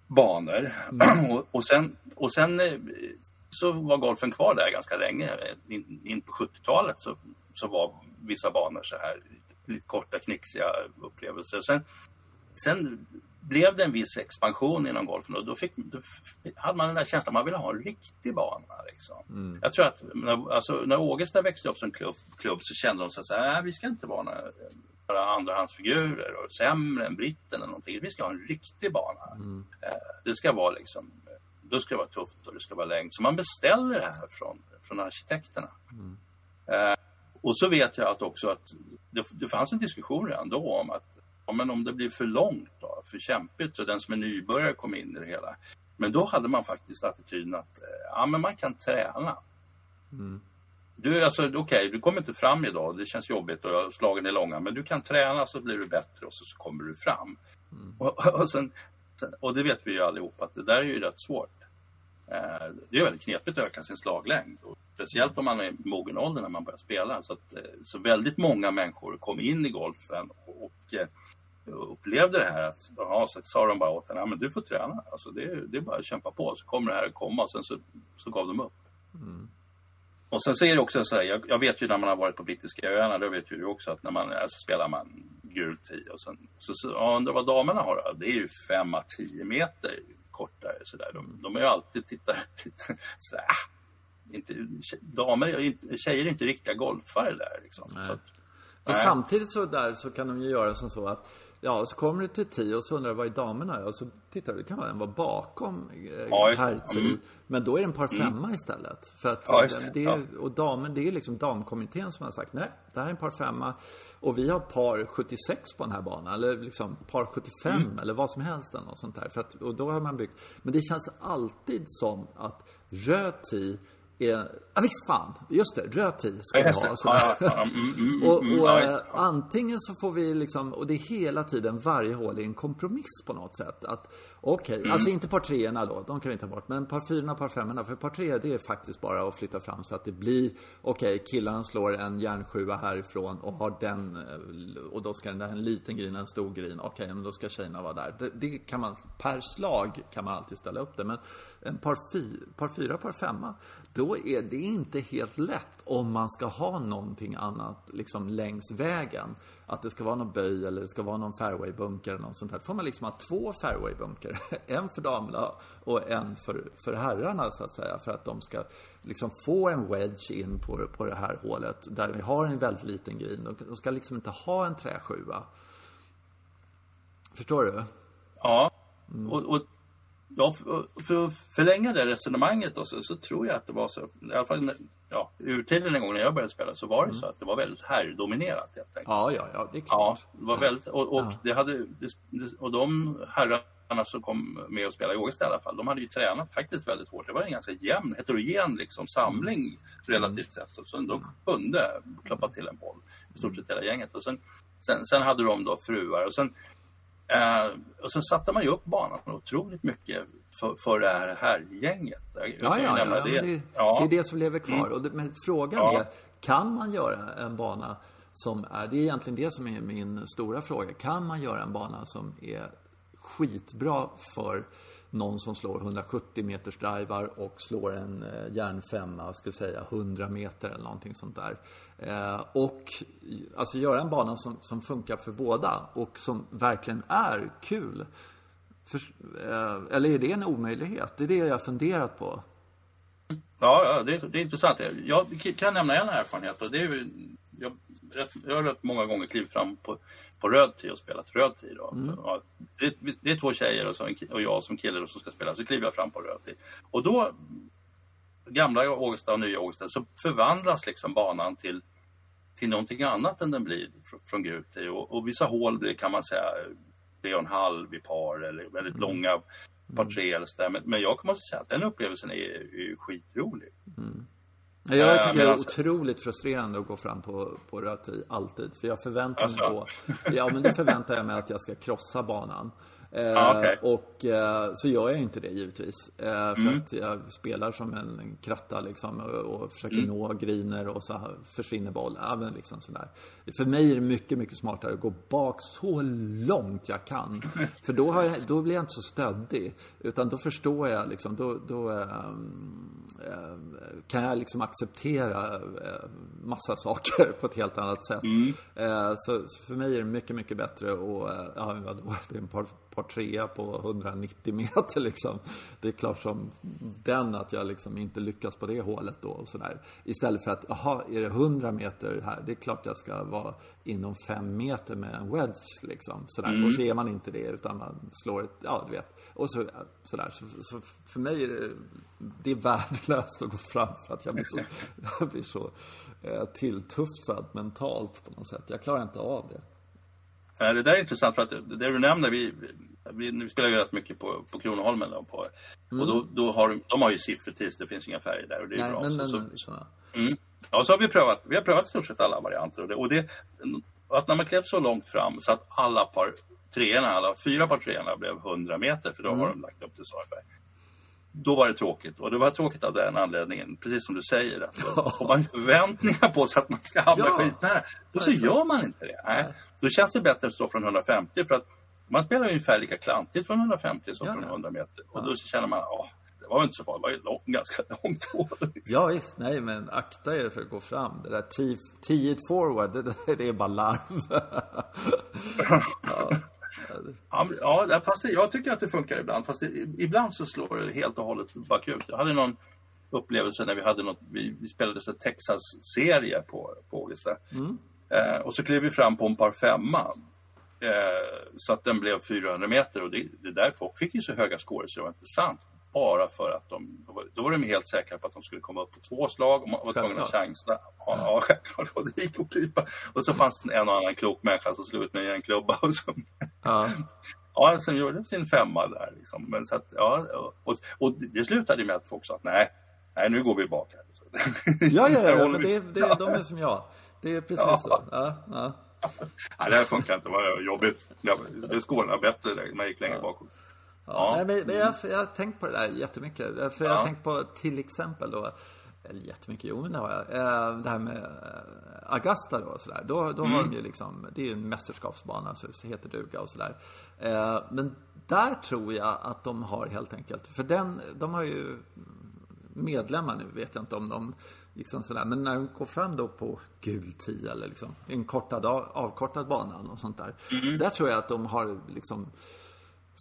Speaker 2: banor. Mm. och, och, sen, och sen eh, så var golfen kvar där ganska länge. In, in på 70-talet så, så var vissa banor så här lite korta knixiga upplevelser. Sen, sen blev det en viss expansion inom golfen och då, fick, då hade man den där känslan att man ville ha en riktig bana. Liksom. Mm. Jag tror att när, alltså, när Ågesta växte upp som klubb, klubb så kände de så här, vi ska inte vara några andrahandsfigurer och sämre än britten eller någonting. Vi ska ha en riktig bana. Mm. Eh, det ska vara liksom, då ska det vara tufft och det ska vara längd. Så man beställer det här från, från arkitekterna. Mm. Eh, och så vet jag att också att det, det fanns en diskussion redan då om att ja, men om det blir för långt, då, för kämpigt, så den som är nybörjare kommer in i det hela. Men då hade man faktiskt attityden att eh, ja, men man kan träna. Mm. Du, alltså, okej, okay, du kommer inte fram idag, det känns jobbigt och slagen är långa, men du kan träna så blir du bättre och så, så kommer du fram. Mm. Och, och, sen, och det vet vi ju allihop att det där är ju rätt svårt. Eh, det är väldigt knepigt att öka sin slaglängd. Och speciellt om man är i mogen ålder när man börjar spela. Så, att, eh, så väldigt många människor kom in i golfen och, och eh, upplevde det här att aha, så sa de bara åt en, men du får träna. Alltså det, det är bara att kämpa på så kommer det här att komma och sen så, så gav de upp. Mm. Och sen så är det också så här, jag, jag, vet ju när man har varit på brittiska öarna, då vet ju du också att när man alltså spelar man gult i och sen så, så ja, undrar vad damerna har Det är ju 5 à 10 meter kortare sådär. De, de är ju alltid tittar lite sådär, ah, inte, damer, tjejer är inte riktiga golfare där liksom. Så att,
Speaker 1: men samtidigt så där så kan de ju göra som så att Ja, så kommer du till tio och så undrar du vad är damerna och så tittar du, det kan den vara bakom eh, ja, herr mm. Men då är det en par mm. femma mm. istället. För att ja, det. det är, ja. Och damer, det är liksom damkommittén som har sagt nej, det här är en par femma och vi har par 76 på den här banan eller liksom par 75 mm. eller vad som helst eller något sånt där. För att, och då har man byggt. Men det känns alltid som att röd tee är, ja visst fan, just det, röd tid ska vi ha.
Speaker 2: Ja, ja, mm, mm,
Speaker 1: och, och
Speaker 2: ja,
Speaker 1: äh, antingen så får vi liksom, och det är hela tiden, varje hål är en kompromiss på något sätt. Att okej, okay, mm. alltså inte par treorna då, de kan vi ta bort. Men par fyrorna, par femmorna, för par tre det är faktiskt bara att flytta fram så att det blir, okej, okay, killarna slår en järnsjua härifrån och har den, eh, och då ska den där en liten grin, en stor grin, okej, okay, men då ska tjejerna vara där. Det, det, kan man, per slag kan man alltid ställa upp det. Men en par, fy, par fyra, par femma, då är det inte helt lätt om man ska ha någonting annat liksom längs vägen. Att det ska vara någon böj eller det ska vara någon fairwaybunker eller något sånt här. Då får man liksom ha två fairwaybunker. En för damerna och en för, för herrarna så att säga. För att de ska liksom få en wedge in på, på det här hålet. Där vi har en väldigt liten green. De ska liksom inte ha en träsjua. Förstår du?
Speaker 2: Ja. Mm. Och, och Ja, för att förlänga det resonemanget då, så, så, tror jag att det var så, i alla fall ja, urtiden en gång när jag började spela så var det mm. så att det var väldigt herrdominerat helt enkelt.
Speaker 1: Ja, ja, ja, det är
Speaker 2: klart. Ja, det var väldigt, och, och, ja. det hade, och de herrarna som kom med och spelade i Ågesta i alla fall, de hade ju tränat faktiskt väldigt hårt. Det var en ganska jämn, heterogen liksom, samling mm. relativt sett. Så de kunde klappa till en boll, i stort sett hela gänget. Och sen, sen, sen hade de då fruar och sen Eh, och sen satte man ju upp banan otroligt mycket för, för det här, här gänget.
Speaker 1: Ja, ja, ja, det. Det, ja, det. är det som lever kvar. Mm. Det, men frågan ja. är, kan man göra en bana som är, det är egentligen det som är min stora fråga. Kan man göra en bana som är skitbra för någon som slår 170 meters drivar och slår en eh, järnfemma, ska säga 100 meter eller någonting sånt där. Eh, och alltså göra en bana som, som funkar för båda och som verkligen är kul. För, eh, eller är det en omöjlighet? Det är det jag har funderat på.
Speaker 2: Ja, ja det, det är intressant. Jag kan nämna en erfarenhet och det är jag, jag har rätt många gånger klivit fram på på röd tid och spelat röd tid. Mm. Ja, det, det, är två tjejer och, så, och jag som kille som ska spela, så kliver jag fram på röd tid. Och då, gamla Ågesta och nya Ågesta, så förvandlas liksom banan till, till någonting annat än den blir från gul tid. Och, och vissa hål blir, kan man säga, tre och en halv i par eller väldigt mm. långa par tre eller så där. Men, men jag måste säga att den upplevelsen är, är skitrolig. Mm.
Speaker 1: Jag tycker det är otroligt frustrerande att gå fram på, på rött alltid. För jag förväntar mig då, ja men då förväntar jag mig att jag ska krossa banan. Eh, ah, okay. Och eh, så gör jag inte det givetvis. Eh, för mm. att jag spelar som en kratta liksom och, försöker mm. nå griner och så försvinner bollen. Ja, liksom sådär. För mig är det mycket, mycket smartare att gå bak så långt jag kan. För då, har jag, då blir jag inte så stöddig. Utan då förstår jag liksom, då, då Eh, kan jag liksom acceptera massa saker på ett helt annat sätt. Mm. Eh, så, för mig är det mycket, mycket bättre att, ja vadå, det är en par, par trea på 190 meter liksom. Det är klart som den att jag liksom inte lyckas på det hålet då och sådär. Istället för att, jaha, är det 100 meter här? Det är klart jag ska vara inom 5 meter med en wedge liksom. Sådär. Mm. Och så är man inte det utan man slår ett, ja du vet. Och så, sådär. Så, så för mig är det, det är värdelöst att gå fram för att jag blir så, jag blir så eh, tilltufsad mentalt på något sätt. Jag klarar inte av det.
Speaker 2: Det där är intressant för att det du nämner, vi, vi, vi spelar ju rätt mycket på, på Kronoholmen då, på, mm. och då, då har de har ju siffertis, det finns inga färger där och det är Nej, bra. Men, så, men, så, mm. Ja, så har vi prövat, vi har prövat i stort sett alla varianter och det, och det att när man klev så långt fram så att alla par treorna, alla fyra par treorna blev 100 meter, för då mm. har de lagt upp det så ungefär då var det tråkigt. Och det var tråkigt av den anledningen, precis som du säger. Att då får man förväntningar på sig att man ska hamna ja. skitnära. Och så gör man inte det. Nej. Då känns det bättre att stå från 150 för att man spelar ungefär lika klantigt från 150 som ja. från 100 meter. Och då känner man, åh, det var inte så farligt, det var ju lång, ganska långt hål. Liksom.
Speaker 1: Ja visst, nej men akta er för att gå fram. Det där 10 forward, det, det är bara larv.
Speaker 2: ja. Ja, ja fast det, jag tycker att det funkar ibland. Fast det, ibland så slår det helt och hållet bakut. Jag hade någon upplevelse när vi hade något, vi, vi spelade så Texas-serie på, på Ågesta. Mm. Eh, och så klev vi fram på en par femma. Eh, så att den blev 400 meter och det, det där folk fick ju så höga scores så det var inte sant bara för att de, då var de helt säkra på att de skulle komma upp på två slag och man var tvungen att chansa. Ja, ja, självklart. Och det gick att pipa. Och så fanns det en och annan klok människa som slog ut med en klubba. Och så, ja. ja, sen gjorde de sin femma där. Liksom. Men så att, ja, och, och det slutade med att folk sa att nej, nej, nu går vi bak här.
Speaker 1: Ja, ja, ja, men det, det, de är som jag. Det är precis ja. så. Ja, ja.
Speaker 2: Nej, det här funkar inte. Det var jobbigt. Det skålar bättre när man gick längre bakåt.
Speaker 1: Ja. ja. Nej, men jag, jag har tänkt på det där jättemycket. För jag har tänkt på till exempel då eller jättemycket, jo men det har jag. Eh, det här med eh, Augusta då och sådär. Då, då mm. har de ju liksom, det är ju en mästerskapsbana så det heter duga och sådär. Eh, men där tror jag att de har helt enkelt, för den, de har ju medlemmar nu, vet jag inte om de liksom sådär. Men när de går fram då på gul 10 eller liksom en kortad, avkortad bana och sånt där. Mm. Där tror jag att de har liksom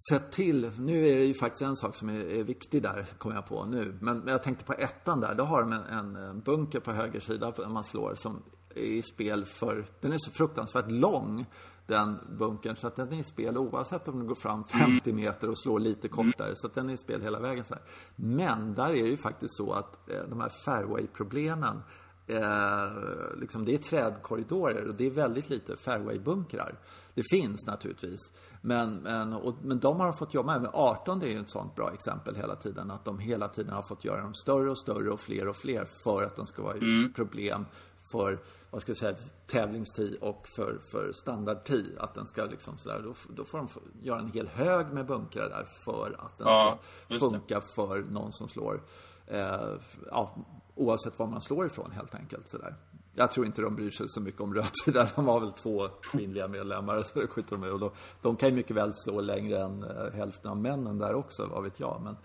Speaker 1: sett till, nu är det ju faktiskt en sak som är, är viktig där, kommer jag på nu. Men, men, jag tänkte på ettan där, då har de en, en bunker på höger sida när man slår som är i spel för, den är så fruktansvärt lång den bunkern. Så att den är i spel oavsett om du går fram 50 meter och slår lite kortare. Så att den är i spel hela vägen. Så här. Men där är det ju faktiskt så att eh, de här fairway-problemen Eh, liksom det är trädkorridorer och det är väldigt lite fairwaybunkrar. Det finns naturligtvis. Men, men, och, men de har fått jobba med. 18 det är ju ett sånt bra exempel hela tiden. Att de hela tiden har fått göra dem större och större och fler och fler för att de ska vara mm. problem för, vad ska jag säga, tävlingstid och för, för standardtid. Att den ska liksom sådär, då, då får de göra en hel hög med bunkrar där för att den ja, ska funka för någon som slår eh, ja, oavsett var man slår ifrån helt enkelt. Sådär. Jag tror inte de bryr sig så mycket om rött där. De har väl två kvinnliga medlemmar så skjuter de. Och då, de kan ju mycket väl slå längre än eh, hälften av männen där också, vad vet jag. Men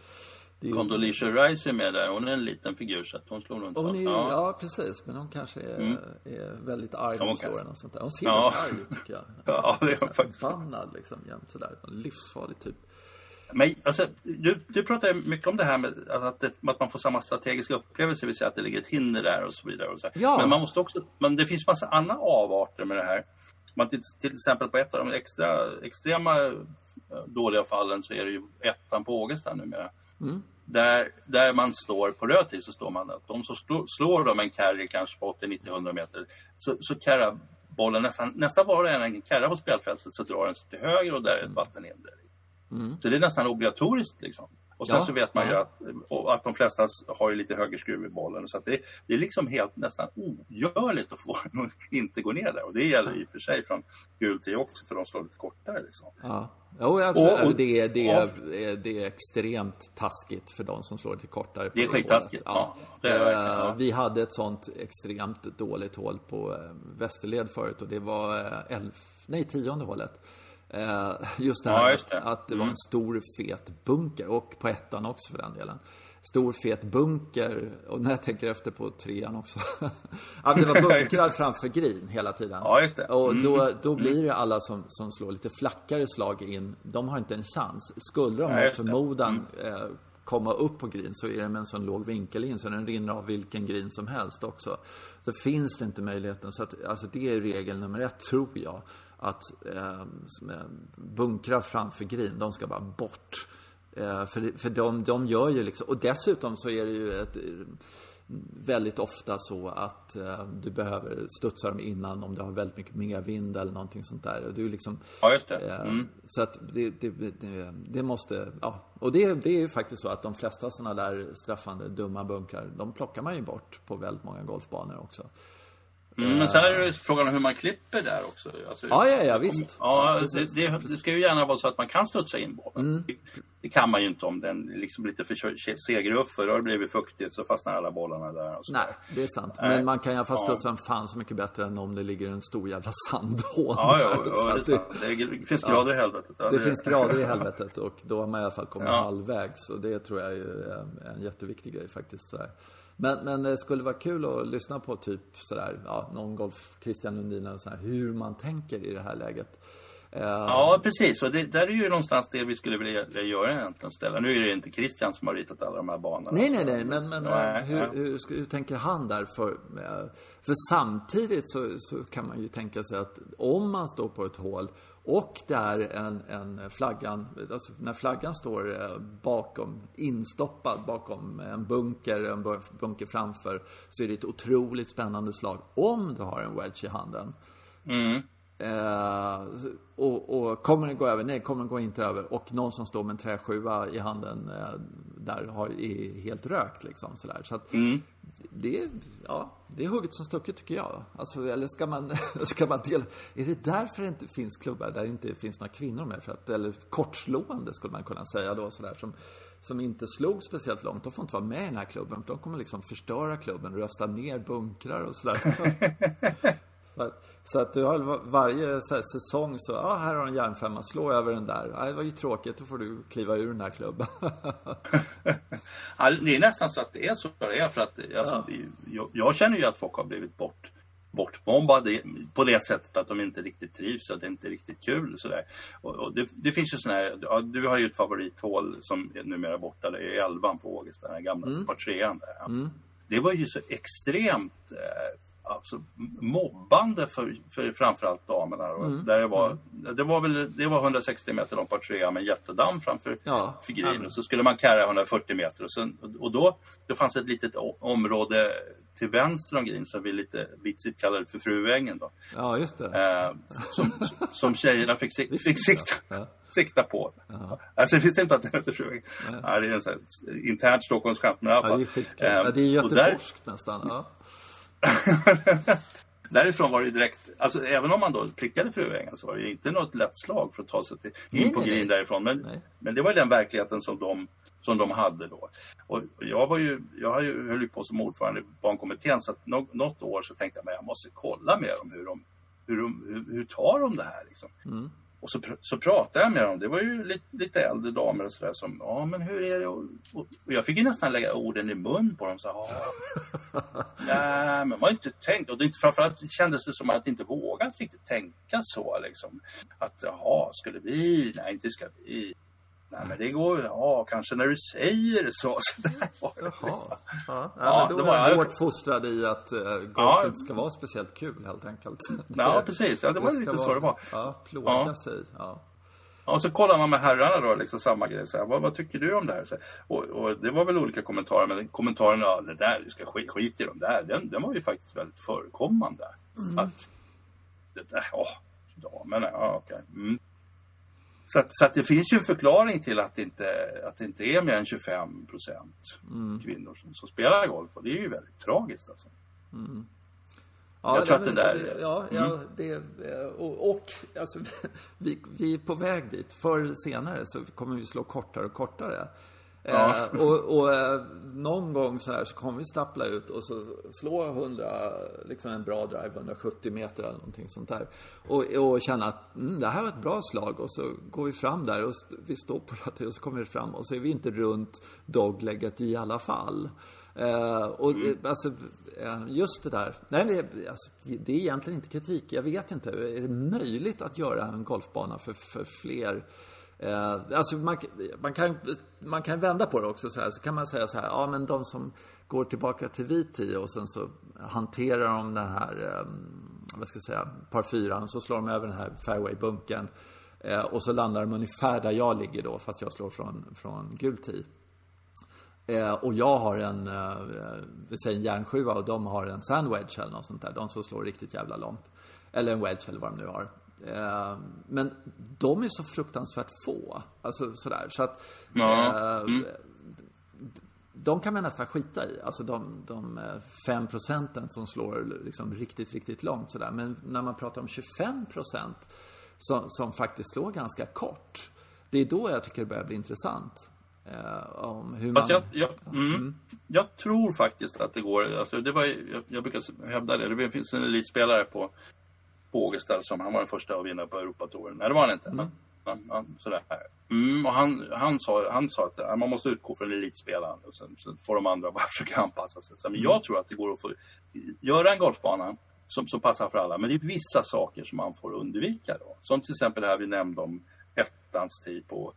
Speaker 2: det är Condoleezza Rice är med där. Hon är en liten figur så att hon slår nog inte
Speaker 1: hon är, ja. ja, precis. Men hon kanske är, mm. är väldigt arg när hon slår henne och sånt där. Hon ser ja. arg ut tycker jag.
Speaker 2: Ja, det är hon faktiskt.
Speaker 1: Förbannad liksom jämt sådär. Livsfarlig typ.
Speaker 2: Men alltså, du, du pratar mycket om det här med att, det, att man får samma strategiska upplevelse, det vill säga att det ligger ett hinder där och så vidare. Och så. Ja. Men man måste också, men det finns massa andra avarter med det här. Man till, till exempel på ett av de extra, extrema eh, dåliga fallen så är det ju ettan på Ågesta numera. Mm. Där, där man står på röd tid så står man att de som slår, slår de en carry kanske på 80, 90, 100 meter så, så carrar bollen nästan, nästan var det en carrar på spelfältet så drar den sig till höger och där är ett vattenhinder. Mm. Så det är nästan obligatoriskt. Liksom. Och sen ja, så vet man ju att, att de flesta har ju lite högre skruv i bollen. Så det, det, är liksom helt nästan ogörligt att få att inte gå ner där. Och det gäller i och för sig från gul till också för de slår lite kortare. Liksom.
Speaker 1: Ja. Jo, absolut. Och, och, det, det, ja. det är extremt taskigt för de som slår lite kortare.
Speaker 2: Det är skittaskigt. Ja.
Speaker 1: ja. Det ja. Vi hade ett sånt extremt dåligt hål på eh, Västerled förut och det var eh, elf, nej, tionde hålet. Eh, just det här ja, just det. Att, att, det var en mm. stor fet bunker och på ettan också för den delen. Stor fet bunker och när jag tänker efter på trean också. ja, det var bunkrar framför green hela tiden.
Speaker 2: Ja, just det.
Speaker 1: Och då, mm. då blir det alla som, som slår lite flackare slag in. De har inte en chans. Skulle de ja, förmodan mm. eh, komma upp på green så är det med en sån låg vinkel in så den rinner av vilken green som helst också. Så finns det inte möjligheten. Så att, alltså det är regel nummer ett, tror jag att eh, bunkrar framför green, de ska bara bort. Eh, för för de, de gör ju liksom, och dessutom så är det ju ett, väldigt ofta så att eh, du behöver studsa dem innan om du har väldigt mycket medvind eller någonting sånt där. Du liksom,
Speaker 2: ja, just det. Eh, mm.
Speaker 1: Så att det, det, det, det, måste, ja. Och det, det är ju faktiskt så att de flesta sådana där straffande dumma bunkrar, de plockar man ju bort på väldigt många golfbanor också.
Speaker 2: Mm, men sen är det frågan om hur man klipper där också.
Speaker 1: Alltså, ja, ja, ja, visst.
Speaker 2: Ja, det, det, det, ska ju gärna vara så att man kan studsa in bollen. Mm. Det, kan man ju inte om den liksom lite för seger upp för då har det blivit fuktigt så fastnar alla bollarna där.
Speaker 1: Nej, det är sant. Men man kan i alla fall studsa ja. fan så mycket bättre än om det ligger en stor jävla sandhål
Speaker 2: Ja, ja, ja det, det, det, finns grader i helvetet.
Speaker 1: Det, finns grader i helvetet och då har man i alla fall kommit halvvägs. Och det tror jag är en jätteviktig grej faktiskt. Så men, men det skulle vara kul att lyssna på typ sådär, ja, någon golf, Christian Lundin eller sådär, hur man tänker i det här läget.
Speaker 2: Uh, ja, precis. Och det där är ju någonstans det vi skulle vilja göra egentligen. Ställa. Nu är det inte Christian som har ritat alla de här banorna.
Speaker 1: Nej, nej, nej. Men, men nej, hur, nej. Hur, hur, hur, tänker han där? För, för samtidigt så, så kan man ju tänka sig att om man står på ett hål och det är en, en flaggan, alltså när flaggan står eh, bakom, instoppad bakom en bunker, en bunker framför, så är det ett otroligt spännande slag om du har en wedge i handen. Mm. Eh, och, och, kommer den gå över? Nej, kommer den gå inte över? Och någon som står med en träsjua i handen eh, där har, är helt rökt liksom sådär. Så att, mm. det, är, ja, det är hugget som stucket tycker jag. Alltså, eller ska man, ska man dela... Är det därför det inte finns klubbar där det inte finns några kvinnor med? För att, eller kortslående skulle man kunna säga då sådär. Som, som inte slog speciellt långt, de får inte vara med i den här klubben. För de kommer liksom förstöra klubben, rösta ner bunkrar och sådär. Så att du har varje säsong så, ja här har du en järnfemma, slå över den där. Ja, det var ju tråkigt, då får du kliva ur den här klubben.
Speaker 2: ja, det är nästan så att det är så det är för att alltså, ja. jag, jag, känner ju att folk har blivit bort bortbombade på det sättet att de inte riktigt trivs, att det inte är riktigt kul. Sådär. Och, och det, det, finns ju sådana här, ja, du har ju ett favorithål som är numera borta, det är elvan på Ågesta, den här gamla mm. par trean där. Mm. Det var ju så extremt eh, alltså, mobbande för, för framförallt damerna. Mm. Där det, var, mm. det, var väl, det var 160 meter lång par trea med jättedamm framför ja. figurin. Och så skulle man karra 140 meter. Och, sen, och då det fanns ett litet område till vänster om green som vi lite vitsigt kallade för Fruängen. Då.
Speaker 1: Ja, just det.
Speaker 2: Eh, som, som tjejerna fick, fick, fick sikta, ja. sikta på. Ja. Alltså, jag visste inte att det hette Fruängen. Ja. det är en sån här internt Stockholmsskämt.
Speaker 1: Ja, det är skitkul. Eh, ja, det är göteborgskt nästan. Ja.
Speaker 2: Därifrån var det direkt, alltså även om man då prickade Fruängen så var det inte något lätt slag för att ta sig till, in nej, på nej, green därifrån. Men, men det var den verkligheten som de, som de hade då. Och jag var ju, jag höll ju på som ordförande i barnkommittén så att något år så tänkte jag att jag måste kolla med dem hur de, hur, de, hur, hur tar de det här liksom. Mm. Och så, så pratade jag med dem. Det var ju lite, lite äldre damer och sådär som, ja men hur är det? Och, och, jag fick ju nästan lägga orden i mun på dem. Så, nej, men man har inte tänkt. Och det, framförallt kändes det som att inte vågat riktigt tänka så. Liksom. Att jaha, skulle vi? Nej, inte ska vi. Nej men det går ja kanske när du säger så. så där
Speaker 1: var det. Jaha. Ja, ja, men då det var jag hårt fostrad i att uh, golf ja. inte ska vara speciellt kul helt enkelt.
Speaker 2: Ja precis, ja, det, det var lite vara, så det var.
Speaker 1: Ja, plåga ja. sig. Ja.
Speaker 2: Ja, och så kollar man med herrarna då, liksom samma grej. Så här, vad, vad, tycker du om det här? Så, och, och, det var väl olika kommentarer, men kommentarerna, ja, det där, du ska skit, skit i dem där, den, den var ju faktiskt väldigt förekommande. Mm. Att, det där, åh, damerna, ja okej. Mm. Så, att, så att det finns ju en förklaring till att det inte, att det inte är mer än 25 procent mm. kvinnor som, som, spelar golf. Och det är ju väldigt tragiskt alltså. Mm.
Speaker 1: Ja, jag tror att det där... Ja, ja mm. det, och, och alltså, vi, vi är på väg dit. Förr eller senare så kommer vi slå kortare och kortare. Ja. Eh, och, och eh, någon gång så här så kommer vi stappla ut och så slå 100, liksom en bra drive, 170 meter eller någonting sånt där. Och, och känna att mm, det här var ett bra slag och så går vi fram där och vi står på det och så kommer vi fram och så är vi inte runt doglegget i alla fall. Eh, och mm. alltså, eh, just det där. Nej, det, alltså, det är egentligen inte kritik. Jag vet inte. Är det möjligt att göra en golfbana för, för fler Eh, alltså man, man, kan, man kan vända på det också så här. Så kan man säga så här, ja men de som går tillbaka till vit och sen så hanterar de den här, eh, vad ska jag säga, par fyran och så slår de över den här fairway-bunkern. Eh, och så landar de ungefär där jag ligger då, fast jag slår från, från gul tee. Eh, och jag har en, eh, vi säger en järnsjua och de har en sandwedge eller något sånt där. De som slår riktigt jävla långt. Eller en wedge eller vad de nu har. Eh, men de är så fruktansvärt få. Alltså sådär. Så att... Ja. Eh, mm. De kan man nästan skita i. Alltså de, de fem procenten som slår liksom riktigt, riktigt långt sådär. Men när man pratar om 25 procent som, som faktiskt slår ganska kort. Det är då jag tycker det börjar bli intressant. Eh, om hur man...
Speaker 2: Jag, jag, mm, mm. jag, tror faktiskt att det går. Alltså det var, jag, jag brukar hävda det. Det finns en elitspelare på Bågestad som han var den första att vinna på Europatouren. Nej, det var han inte. Mm. Men, men, sådär. Mm, och han, han, sa, han sa att man måste utgå från elitspelaren och sen, sen får de andra bara försöka anpassa sig. Men jag tror att det går att få göra en golfbana som, som passar för alla. Men det är vissa saker som man får undvika. Då. Som till exempel det här vi nämnde om ettans tid på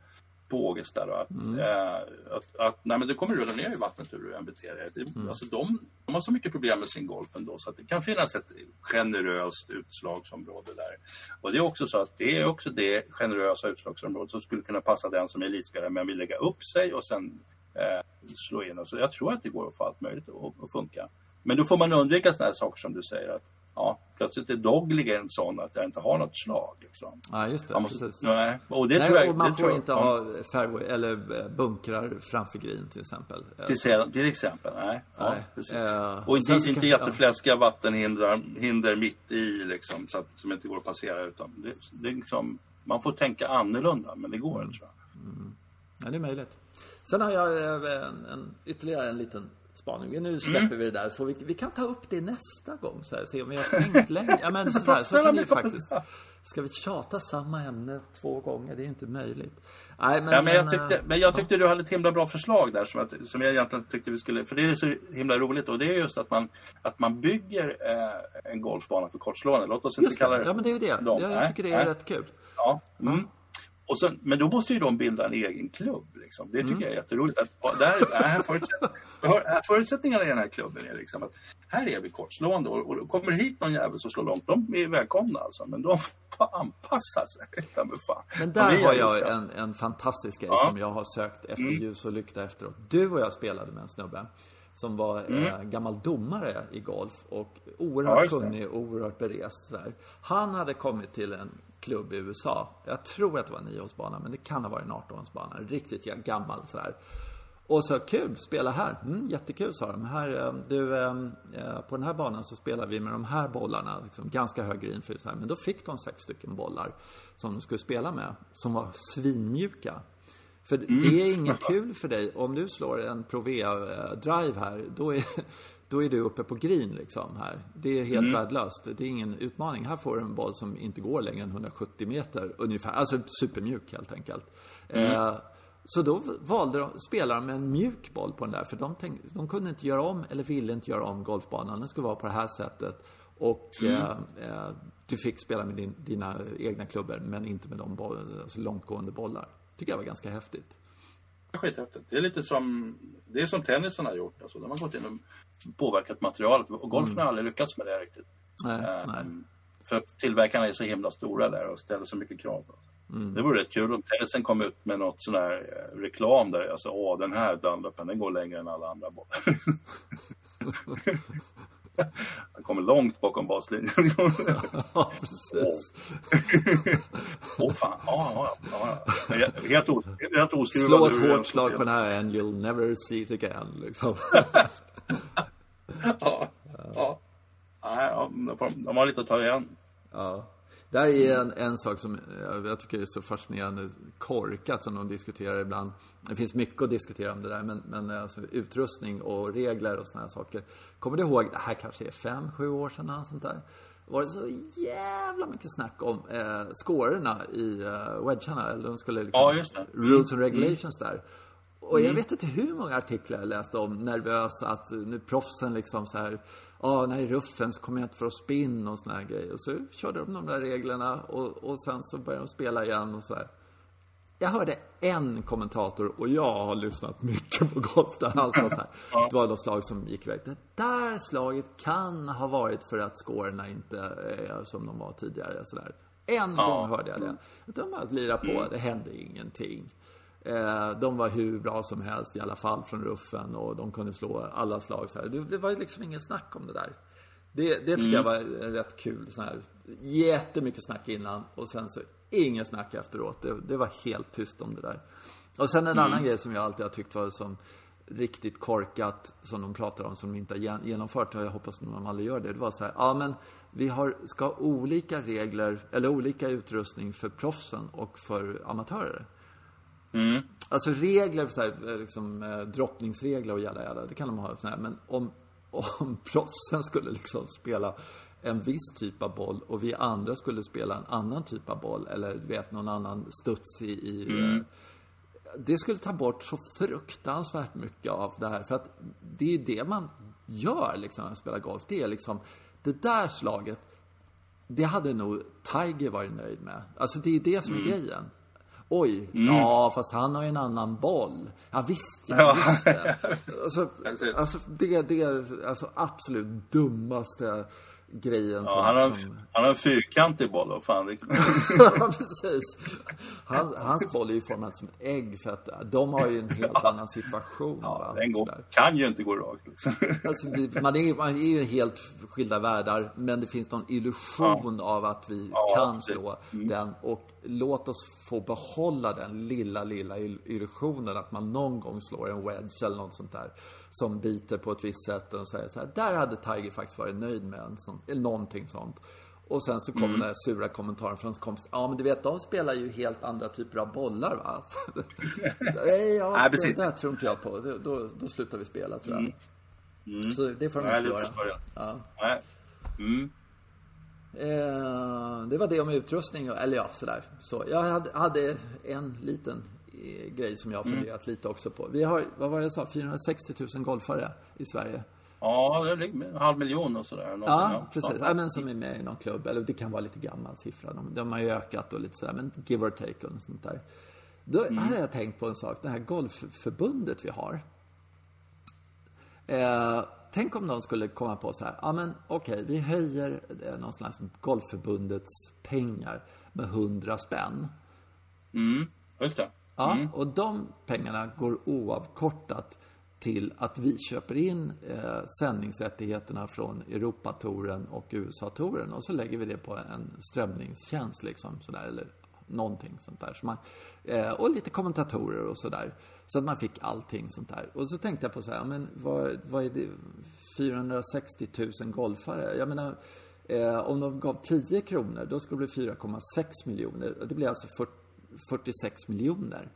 Speaker 2: på Ågesta då, att, mm. äh, att, att, nej, men det kommer rulla ner i vattnet hur du än beter dig. Mm. Alltså, de, de har så mycket problem med sin golf ändå så att det kan finnas ett generöst utslagsområde där. Och det är också så att det är också det generösa utslagsområdet som skulle kunna passa den som är elitspelare men vill lägga upp sig och sen eh, slå in. Så jag tror att det går att få allt möjligt att, att funka. Men då får man undvika sådana här saker som du säger att ja, plötsligt är Dogligen sån att jag inte har något slag. Liksom.
Speaker 1: Ja, just det.
Speaker 2: Man måste,
Speaker 1: precis.
Speaker 2: nej, och det
Speaker 1: Nej,
Speaker 2: tror jag,
Speaker 1: och man får
Speaker 2: jag-
Speaker 1: inte ha fairway, eller eh, bunkrar framför green till exempel.
Speaker 2: Till, till exempel, nej. Ja,
Speaker 1: Nej.
Speaker 2: precis.
Speaker 1: Eh,
Speaker 2: och inte, inte
Speaker 1: kan-
Speaker 2: jättefläskiga vattenhinder hinder mitt i liksom, så att, som inte går att passera. Utan det, det är liksom, man får tänka annorlunda, men det går
Speaker 1: Mm.
Speaker 2: tror jag.
Speaker 1: Ja, det är möjligt. Sen har jag eh, en, en, ytterligare en liten spaning. Nu släpper
Speaker 2: Mm.
Speaker 1: vi det där. Får vi, vi kan ta upp det nästa gång. Så här, se om vi har tänkt länge. Ja, men sådär, så kan ju faktiskt. Ska vi tjata samma ämne två gånger? Det är ju inte möjligt. Nej, men,
Speaker 2: Ja, men, jag
Speaker 1: eh,
Speaker 2: tyckte, men jag tyckte du hade ett himla bra förslag där som, att, som jag egentligen tyckte vi skulle, för det är så himla roligt och det är just att man, att man bygger eh, en golfbana för kortslående. Låt oss inte
Speaker 1: Just
Speaker 2: kalla
Speaker 1: det. Ja, men det är ju det.
Speaker 2: dem.
Speaker 1: Ja, jag
Speaker 2: Nej,
Speaker 1: tycker det är
Speaker 2: nej.
Speaker 1: rätt kul.
Speaker 2: Ja. Mm. Och sen, men då måste ju de bilda en egen klubb. Liksom. Det tycker
Speaker 1: Mm.
Speaker 2: jag är jätteroligt. Att, ja, där, är här förutsätt, förutsättningarna i den här klubben är liksom att här är vi kortslående och, och kommer hit någon jävel som slår långt, de är välkomna alltså. Men de får anpassa sig. Mig fan.
Speaker 1: Men där har jag en, en fantastisk grej
Speaker 2: Ja.
Speaker 1: som jag har sökt efter ljus och lykta efteråt. Du och jag spelade med en snubbe som var eh, gammal domare i golf och
Speaker 2: Ja,
Speaker 1: oerhört
Speaker 2: det.
Speaker 1: kunnig och oerhört berest. Han hade kommit till en klubb i USA. Jag tror att det var en niohålsbana, men det kan ha varit en 18-hålsbana. Riktigt gammal sådär. Och så kul, spela här. Mm, jättekul sa de. Här, eh, du, eh, eh, på den här banan så spelar vi med de här bollarna. Liksom, ganska hög green för så här. Men då fick de sex stycken bollar som de skulle spela med. Som var svinmjuka. För det är inget kul för dig om du slår en Provea-drive här. Då är, då är du uppe på green liksom här. Det är helt värdelöst. Det är ingen utmaning. Här får du en boll som inte går längre än 170 meter ungefär. Alltså supermjuk helt enkelt. Eh, så då valde de, spelade de en mjuk boll på den där. För de, tänk, de kunde inte göra om, eller ville inte göra om golfbanan. Den skulle vara på det här sättet. Och eh, eh, du fick spela med din, dina egna klubbor, men inte med de boll, alltså långtgående bollar. Tycker jag var ganska häftigt.
Speaker 2: Skithäftigt. Det är lite som, det är som tennisen har gjort. Alltså, de har gått in och påverkat materialet. Och golfen har aldrig lyckats med det riktigt.
Speaker 1: Nej,
Speaker 2: Eh,
Speaker 1: nej.
Speaker 2: För tillverkarna är så himla stora där och ställer så mycket krav.
Speaker 1: Mm.
Speaker 2: Det vore rätt kul om tennisen kom ut med något sån här eh, reklam där, alltså åh den här Dunlopen den går längre än alla andra bollar. Den kommer långt bakom baslinjen.
Speaker 1: Ja, precis.
Speaker 2: Åh fan, ja, ja, ja. Helt, o, helt oskruvad.
Speaker 1: Slå ett hårt slag på den här and you'll never see it again. Liksom.
Speaker 2: Ja, ja. Nej, ja, de har lite att ta igen.
Speaker 1: Ja. Det här är en, en sak som jag, jag tycker är så fascinerande korkat som de diskuterar ibland. Det finns mycket att diskutera om det där, men, men alltså, utrustning och regler och såna här saker. Kommer du ihåg, det här kanske är fem, sju år sedan eller sånt där. Var det så jävla mycket snack om eh, scorerna i eh, wedgarna. Eller de skulle liksom,
Speaker 2: Ja, just det. Mm.
Speaker 1: Rules and regulations där. Och jag vet inte hur många artiklar jag läste om nervösa att nu proffsen liksom så här Ja, när i ruffen så kommer jag inte få spinn och såna här grejer. Och så körde de de där reglerna och, och sen så började de spela igen och så här. Jag hörde en kommentator och jag har lyssnat mycket på golf där han sa så här. Det var något slag som gick iväg. Det där slaget kan ha varit för att scorerna inte är som de var tidigare. Så där. En gång hörde jag det. De bara lirade på, det hände ingenting. Eh, de var hur bra som helst i alla fall från ruffen och de kunde slå alla slag så här. Det, var liksom ingen snack om det där. Det, det tycker jag var rätt kul. Så här. Jättemycket snack innan och sen så ingen snack efteråt. Det, det var helt tyst om det där. Och sen en annan grej som jag alltid har tyckt var som riktigt korkat som de pratar om som de inte har gen- genomfört och jag hoppas att de aldrig gör det. Det var så här, ja men vi har, ska ha olika regler eller olika utrustning för proffsen och för amatörer.
Speaker 2: Mm.
Speaker 1: Alltså regler, så här, liksom, eh, droppningsregler och jada jada, det kan de ha. Så här, men om, om proffsen skulle liksom spela en viss typ av boll och vi andra skulle spela en annan typ av boll eller du vet någon annan studs i, i eh, det skulle ta bort så fruktansvärt mycket av det här. För att det är ju det man gör liksom när man spelar golf. Det är liksom, det där slaget, det hade nog Tiger varit nöjd med. Alltså det är det som är grejen. Oj, ja fast han har ju en annan boll. Ja visst, ja,
Speaker 2: Ja.
Speaker 1: just det. Alltså, alltså det, det är alltså absolut dummaste grejen
Speaker 2: ja, han, har, som... han har en fyrkantig boll, och fan.
Speaker 1: ja, precis. Han, hans boll är ju formad som ett ägg för att de har ju en helt ja. annan situation.
Speaker 2: Ja, den går, kan ju inte gå rakt. Liksom.
Speaker 1: Alltså, man, är, man är ju helt skilda världar, men det finns någon illusion ja. av att vi kan slå mm. den. Och låt oss få behålla den lilla, lilla illusionen att man någon gång slår en wedge eller något sånt där. Som biter på ett visst sätt och säger så här, där hade Tiger faktiskt varit nöjd med en sån, eller någonting sånt. Och sen så kommer mm. den där sura kommentaren från hans kompis. Ja, men du vet, de spelar ju helt andra typer av bollar va? Nej, ja, Nej, det där tror inte jag på. Då, då, då slutar vi spela tror jag. Mm. Mm. Så det får de inte göra. Ja. Mm. Eh, det var det om utrustning, eller ja, sådär. Så jag hade, hade en liten grej som jag har mm. funderat mm. lite också på. Vi har, vad var det jag sa, 460 000 golfare i Sverige.
Speaker 2: Ja, det är en halv miljon och sådär.
Speaker 1: Ja, precis. Ja, men som är med i någon klubb. Eller det kan vara lite gammal siffra. De, de har ju ökat och lite sådär, men give or take och sånt där. Då mm. hade jag tänkt på en sak. Det här golfförbundet vi har. Eh, tänk om de skulle komma på så här, ja men okej, okay, vi höjer eh, någon slags Golfförbundets pengar med 100 spänn.
Speaker 2: Mm, just det. Mm.
Speaker 1: Ja, och de pengarna går oavkortat till att vi köper in eh, sändningsrättigheterna från Europatouren och USA-touren och så lägger vi det på en strömningstjänst liksom sådär, eller någonting sånt där. Så man, eh, och lite kommentatorer och sådär. Så att man fick allting sånt där. Och så tänkte jag på så här, men vad, vad är det? 460 000 golfare? Jag menar, eh, om de gav 10 kronor, då skulle det bli 4,6 miljoner. Det blir alltså 40, 46 miljoner.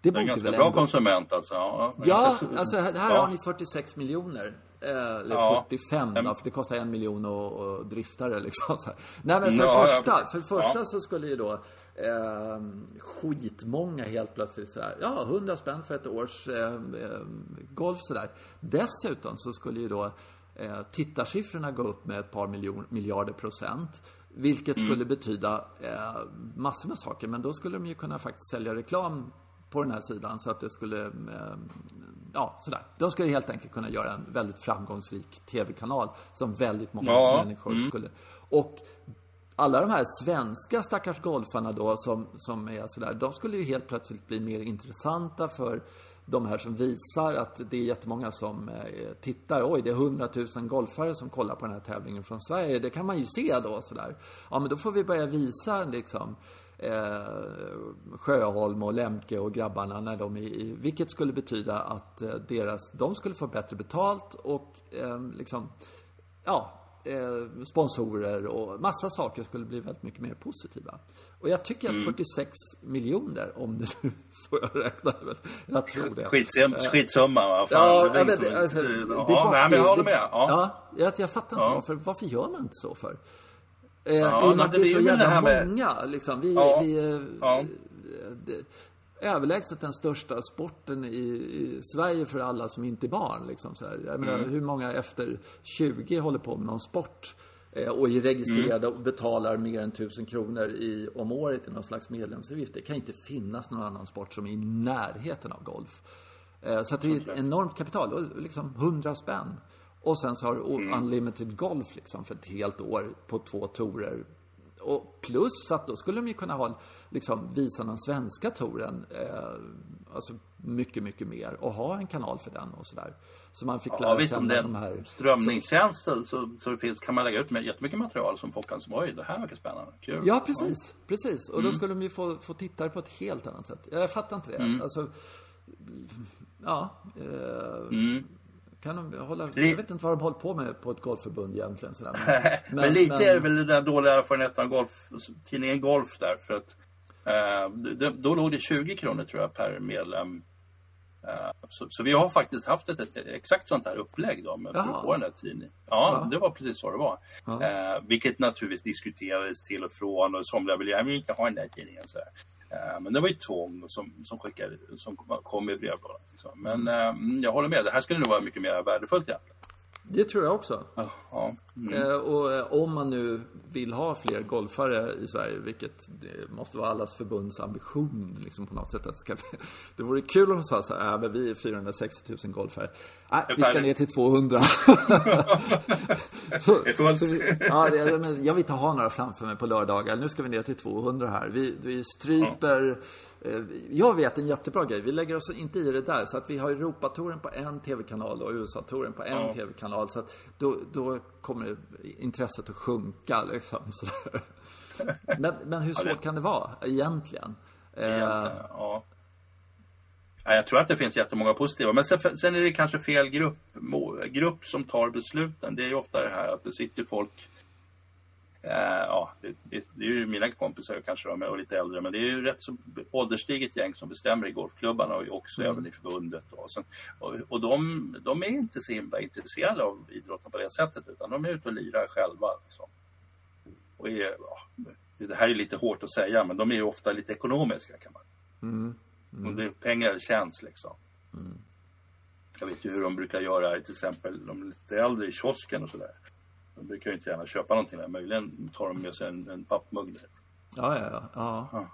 Speaker 2: Det, det är en ganska bra ändå... konsument alltså.
Speaker 1: Ja, ja alltså här, här ja. har ni 46 miljoner. Eh, eller ja. 45 då, för det kostar en miljon att drifta det liksom. Så här. Nej men för ja, första, för första så skulle ju då eh, skitmånga helt plötsligt så här, ja 100 spänn för ett års eh, eh, golf sådär. Dessutom så skulle ju då eh, tittarsiffrorna gå upp med ett par miljon, miljarder procent. Vilket mm. skulle betyda eh, massor med saker. Men då skulle de ju kunna faktiskt sälja reklam på den här sidan så att det skulle, eh, ja sådär. De skulle helt enkelt kunna göra en väldigt framgångsrik tv-kanal som väldigt många ja. människor mm. skulle. Och alla de här svenska stackars golfarna då som, som är sådär, de skulle ju helt plötsligt bli mer intressanta för de här som visar att det är jättemånga som eh, tittar. Oj, det är hundratusen golfare som kollar på den här tävlingen från Sverige. Det kan man ju se då sådär. Ja, men då får vi börja visa liksom eh, Sjöholm och Lemke och grabbarna när de är i, vilket skulle betyda att eh, deras, de skulle få bättre betalt och eh, liksom, ja, eh, sponsorer och massa saker skulle bli väldigt mycket mer positiva. Och jag tycker att 46 mm. miljoner, om det nu så jag räknar väl, jag tror det.
Speaker 2: Eh, skitsumma va?
Speaker 1: Fan, ja, det, det, alltså, det, det ja, bara, men jag håller med. Ja, ja jag, jag fattar inte ja. varför, varför gör man inte så för? Eh, ja, I och med att vi är så jävla med... många liksom. Vi, ja, vi, eh, ja. Det, överlägset den största sporten i, i, Sverige för alla som inte är barn. Liksom, så här. Jag mm. menar, hur många efter 20 håller på med någon sport och är registrerade mm. och betalar mer än 1000 kronor i, om året i någon slags medlemsavgift. Det kan inte finnas någon annan sport som är i närheten av golf. Eh, så att det är ett enormt kapital, liksom 100 spänn. Och sen så har du mm. unlimited golf liksom för ett helt år på två torer och plus att då skulle de ju kunna ha, liksom, visa den svenska touren, eh, alltså mycket, mycket mer och ha en kanal för den och sådär. Så man fick lära ja, visst, känna de här...
Speaker 2: Strömningstjänsten så, så finns, kan man lägga ut med jättemycket material som folk kan säga, oj, det här verkar spännande, kul.
Speaker 1: Ja, precis, ja. precis. Och då mm. skulle de ju få, få tittare på ett helt annat sätt. Jag fattar inte det. Mm. Alltså, ja. Eh, mm. Kan de hålla, jag vet inte vad de håller på med på ett golfförbund egentligen. Sådär.
Speaker 2: Men, men, lite men... är det väl den dåliga erfarenheten av golf, tidningen Golf där. För att, då låg det 20 kronor tror jag per medlem. Eh, så, så, vi har faktiskt haft ett, ett, exakt sånt här upplägg då med att få den här tidningen. Ja, ja, det var precis så det var. Ja. Eh, vilket naturligtvis diskuterades till och från och somliga ville jag vill inte ha den där tidningen. Så här. Eh, men det var ju tvång som, som, skickade, som kom i brevlådan. Liksom. Men mm. jag håller med, det här skulle nog vara mycket mer värdefullt egentligen.
Speaker 1: Det tror jag också.
Speaker 2: Ja, mm.
Speaker 1: Eh, och eh, om man nu vill ha fler golfare i Sverige, vilket måste vara allas förbunds ambition liksom på något sätt. Att ska, det vore kul om de sa så här, äh, men vi är 460 000 golfare. Äh, vi ska ner till 200. så, så vi, ja, jag vill inte ha några framför mig på lördagar. Nu ska vi ner till 200 här. Vi, vi stryper jag vet en jättebra grej. Vi lägger oss inte i det där. Så att vi har Europatouren på en tv-kanal och USA-touren på en
Speaker 2: Ja.
Speaker 1: tv-kanal. Så att då, då kommer intresset att sjunka liksom. Sådär. Men, men hur svårt
Speaker 2: det-
Speaker 1: kan det vara egentligen? Eh,
Speaker 2: Egentligen, ja. Nej, Jag tror att det finns jättemånga positiva. Men sen, sen är det kanske fel grupp, grupp som tar besluten. Det är ju ofta det här att det sitter folk eh, ja, det, det, det är ju mina kompisar kanske de är och lite äldre, men det är ju rätt så ålderstiget gäng som bestämmer i golfklubbarna och också även i förbundet. Och, sen, och, och de, de är inte så himla intresserade av idrotten på det sättet, utan de är ute och lirar själva. Liksom. Och är, ja, det här är lite hårt att säga, men de är ju ofta lite ekonomiska kan man och det, pengar känns liksom. Jag vet ju hur de brukar göra, till exempel de lite äldre i kiosken och sådär. De brukar ju inte gärna köpa någonting där. Möjligen tar de med sig en, en pappmugg där.
Speaker 1: Ja, ja, ja. ja.
Speaker 2: Ja.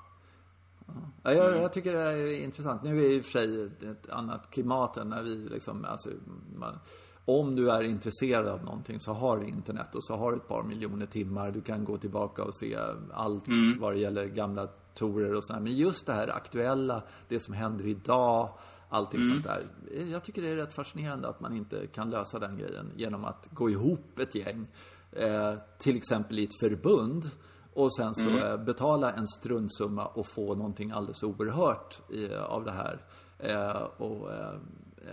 Speaker 1: Ja, jag, jag tycker det är intressant. Nu är det i och för sig ett annat klimat än när vi liksom, alltså, man, om du är intresserad av någonting så har du internet och så har du ett par miljoner timmar. Du kan gå tillbaka och se allt vad det gäller gamla torer och sådär. Men just det här aktuella, det som händer idag, allting sånt där. Jag tycker det är rätt fascinerande att man inte kan lösa den grejen genom att gå ihop ett gäng. Eh, till exempel i ett förbund. Och sen så eh, betala en struntsumma och få någonting alldeles oerhört i, av det här. Eh, och, eh,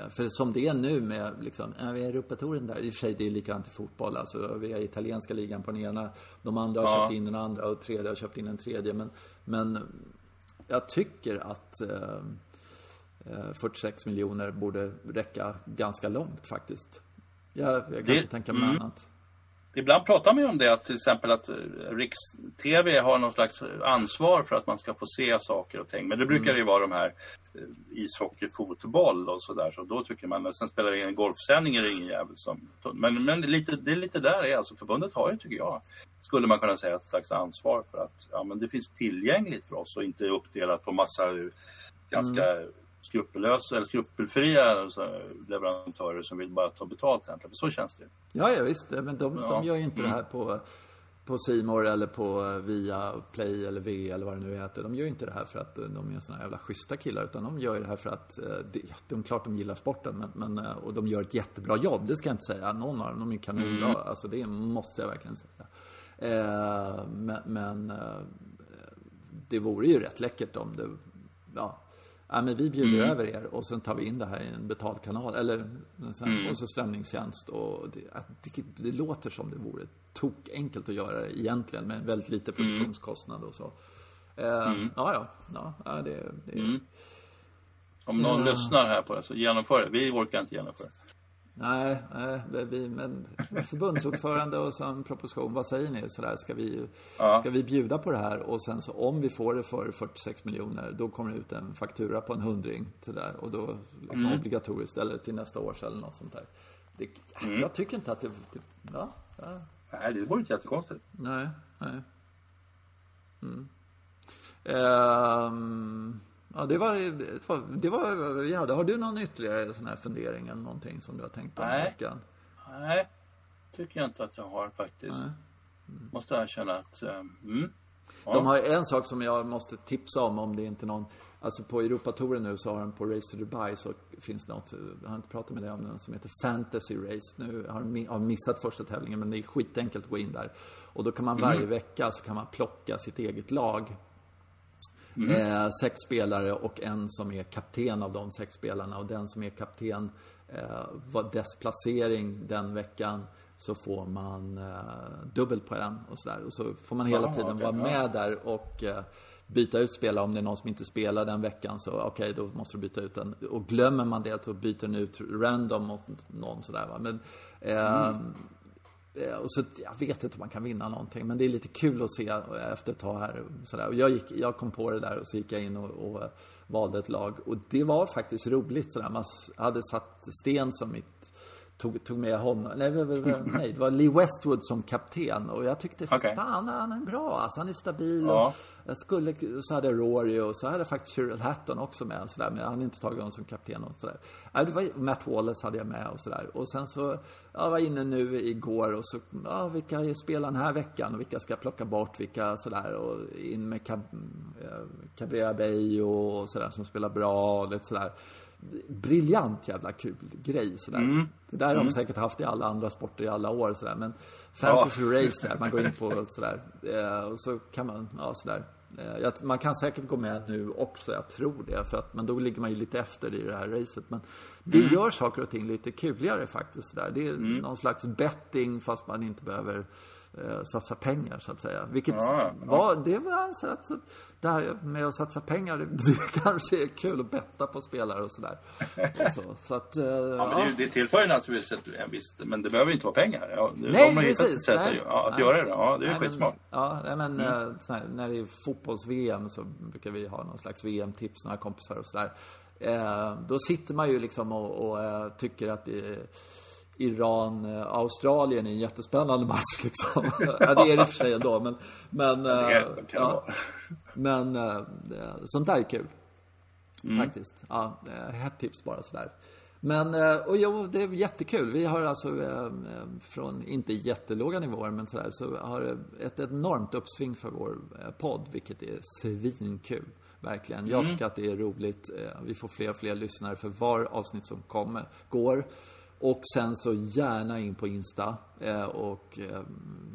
Speaker 1: för som det är nu med liksom, vi har Europatouren där, i och för sig det är likadant i fotboll. Alltså, vi har italienska ligan på den ena, de andra har
Speaker 2: Ja.
Speaker 1: köpt in den andra och tredje har köpt in den tredje. Men, men jag tycker att eh, eh, 46 miljoner borde räcka ganska långt faktiskt. Jag, jag kan
Speaker 2: Det-
Speaker 1: inte tänka mig
Speaker 2: mm.
Speaker 1: annat.
Speaker 2: Ibland pratar man ju om det, att till exempel att eh, Riks-TV har någon slags ansvar för att man ska få se saker och ting. Men det brukar ju vara de här eh, ishockey, fotboll och sådär. Så då tycker man, men sen spelar det ingen golfsändning är det ingen jävel som... Men, men det, är lite, det är lite där det är. Alltså förbundet har ju, tycker jag, skulle man kunna säga, ett slags ansvar för att ja, men det finns tillgängligt för oss och inte uppdelat på massa eh, ganska skrupellösa eller skrupelfria leverantörer som vill bara ta betalt egentligen. Så känns det.
Speaker 1: Ja, ja visst. Men de,
Speaker 2: Ja.
Speaker 1: de gör ju inte
Speaker 2: Mm.
Speaker 1: det här på på Simor eller på eh, Via Play eller V eller vad det nu heter. De gör ju inte det här för att eh, de är såna jävla schyssta killar utan de gör ju det här för att eh, ja, de, klart de gillar sporten men, men, och de gör ett jättebra jobb. Det ska jag inte säga. Någon av dem, de är kanonbra.
Speaker 2: Mm.
Speaker 1: Alltså det måste jag verkligen säga. Eh, men men det vore ju rätt läckert om det, ja, ja men vi bjuder
Speaker 2: Mm.
Speaker 1: över er och sen tar vi in det här i en betalkanal eller sen,
Speaker 2: Mm.
Speaker 1: och så strömningstjänst och det, det, det låter som det vore tok enkelt att göra det egentligen med väldigt lite
Speaker 2: Mm.
Speaker 1: produktionskostnad och så. Eh, Ja, ja, ja, ja det, det
Speaker 2: Mm. Om någon lyssnar här på det så genomför det. Vi orkar inte genomföra det.
Speaker 1: Nej, nej, vi, men förbundsordförande och så en proposition. Vad säger ni? Så där, ska, vi,
Speaker 2: Ja.
Speaker 1: ska vi bjuda på det här? Och sen så om vi får det för 46 miljoner, då kommer det ut en faktura på en hundring till där. Och då liksom
Speaker 2: Mm.
Speaker 1: obligatoriskt, eller till nästa års eller något sånt där. Det,
Speaker 2: Mm.
Speaker 1: Jag tycker inte att det... det ja, ja,
Speaker 2: Nej, det vore inte jättekonstigt.
Speaker 1: nej, nej. Mm. Ehm, ja, det var, det var, det ja, har du någon ytterligare sån här fundering eller någonting som du har tänkt på
Speaker 2: Nej.
Speaker 1: veckan?
Speaker 2: Nej, tycker jag inte att jag har faktiskt.
Speaker 1: Nej.
Speaker 2: Måste erkänna att... eh, Mm. Ja.
Speaker 1: De har en sak som jag måste tipsa om om det är inte någon Alltså på Europatouren nu så har de på Race to Dubai så finns det något, jag har inte pratat med dig om den, som heter Fantasy Race. Nu har har missat första tävlingen men det är skitenkelt att gå in där. Och då kan man varje vecka så kan man plocka sitt eget lag. Eh, sex spelare och en som är kapten av de sex spelarna och den som är kapten, eh, vad dess placering den veckan så får man eh, dubbelt på den och sådär. Och så får man hela
Speaker 2: Jaha,
Speaker 1: tiden
Speaker 2: okej,
Speaker 1: vara
Speaker 2: ja.
Speaker 1: med där och eh, byta ut spelare om det är någon som inte spelar den veckan så okej då måste du byta ut den. Och glömmer man det så byter den ut random mot någon sådär va. Men, eh, Eh, Och så, jag vet inte om man kan vinna någonting, men det är lite kul att se efter ett tag här. Sådär. Och jag, gick, jag kom på det där och så gick jag in och, och eh, valde ett lag. Och det var faktiskt roligt sådär. Man hade satt Sten som mitt tog, tog med honom. Nej, nej, det var Lee Westwood som kapten. Och jag tyckte,
Speaker 2: okay.
Speaker 1: fan han är bra alltså. Han är stabil. Ja. Och jag skulle, så hade jag Rory och så hade jag faktiskt Cyril Hatton också med. Så där, men jag hade inte tagit honom som kapten och sådär. Matt Wallace hade jag med och sådär. Och sen så, jag var inne nu igår och så, ja, vilka spelar den här veckan? Och vilka ska jag plocka bort? Vilka sådär. Och in med Cab eh, Cabrera Bay och sådär som spelar bra. Och lite sådär briljant jävla kul grej sådär. Mm. Det där har de mm. säkert haft i alla andra sporter i alla år sådär. Men fantasy ja. race där, man går in på sådär. Eh, och så kan man, ja sådär. Eh, man kan säkert gå med nu också, jag tror det. För att, men då ligger man ju lite efter i det här racet. Men det mm. gör saker och ting lite kuligare faktiskt. Sådär. Det är mm. någon slags betting fast man inte behöver eh, satsa pengar så att säga. Vilket ja, ja. var, det var så att det här med att satsa pengar, det, det kanske är kul att betta på spelare och sådär. Så, så att, eh,
Speaker 2: ja, men det, det tillför ju naturligtvis ett, en viss, men det behöver inte vara pengar. Ja,
Speaker 1: nej, precis.
Speaker 2: Sätt nej, att, att nej, göra det. Ja, det är nej, skitsmart.
Speaker 1: Men, ja, men mm. Eh, här, när det är fotbolls-VM så brukar vi ha någon slags VM-tips, några kompisar och sådär. Eh, då sitter man ju liksom och, och eh, tycker att det är Iran-Australien är en jättespännande match liksom. ja, det är det i och för sig ändå, men... Men,
Speaker 2: det ja,
Speaker 1: men äh, sånt där är kul. Mm. Faktiskt. Ja, hett tips bara sådär. Men, och jo, det är jättekul. Vi har alltså från, inte jättelåga nivåer, men sådär, så har ett enormt uppsving för vår podd, vilket är svinkul. Verkligen. Jag mm. tycker att det är roligt. Vi får fler och fler lyssnare för var avsnitt som kommer, går. Och sen så gärna in på Insta. Eh, och eh,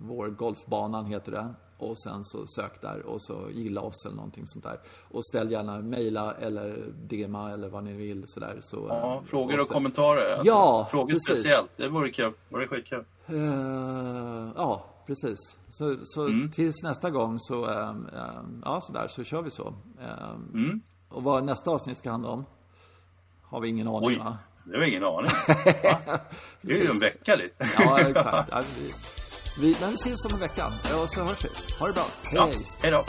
Speaker 1: vår Golfbanan heter det. Och sen så sök där och så gilla oss eller någonting sånt där. Och ställ gärna mejla eller DMa eller vad ni vill sådär. Så,
Speaker 2: ja, eh, frågor och kommentarer.
Speaker 1: Alltså, ja,
Speaker 2: Frågor precis. speciellt, det vore kul. Det vore skitkul.
Speaker 1: Uh, ja, precis. Så, så mm. tills nästa gång så, uh, uh, ja sådär, så kör vi så. Mm. Och vad nästa avsnitt ska handla om? Har vi ingen aning Oj. va?
Speaker 2: Det var ingen aning. det är ju en vecka lite.
Speaker 1: ja, exakt. vi, vi, vi ses om en vecka. Och så hörs vi. Ha det bra. Hej, ja,
Speaker 2: hej. då.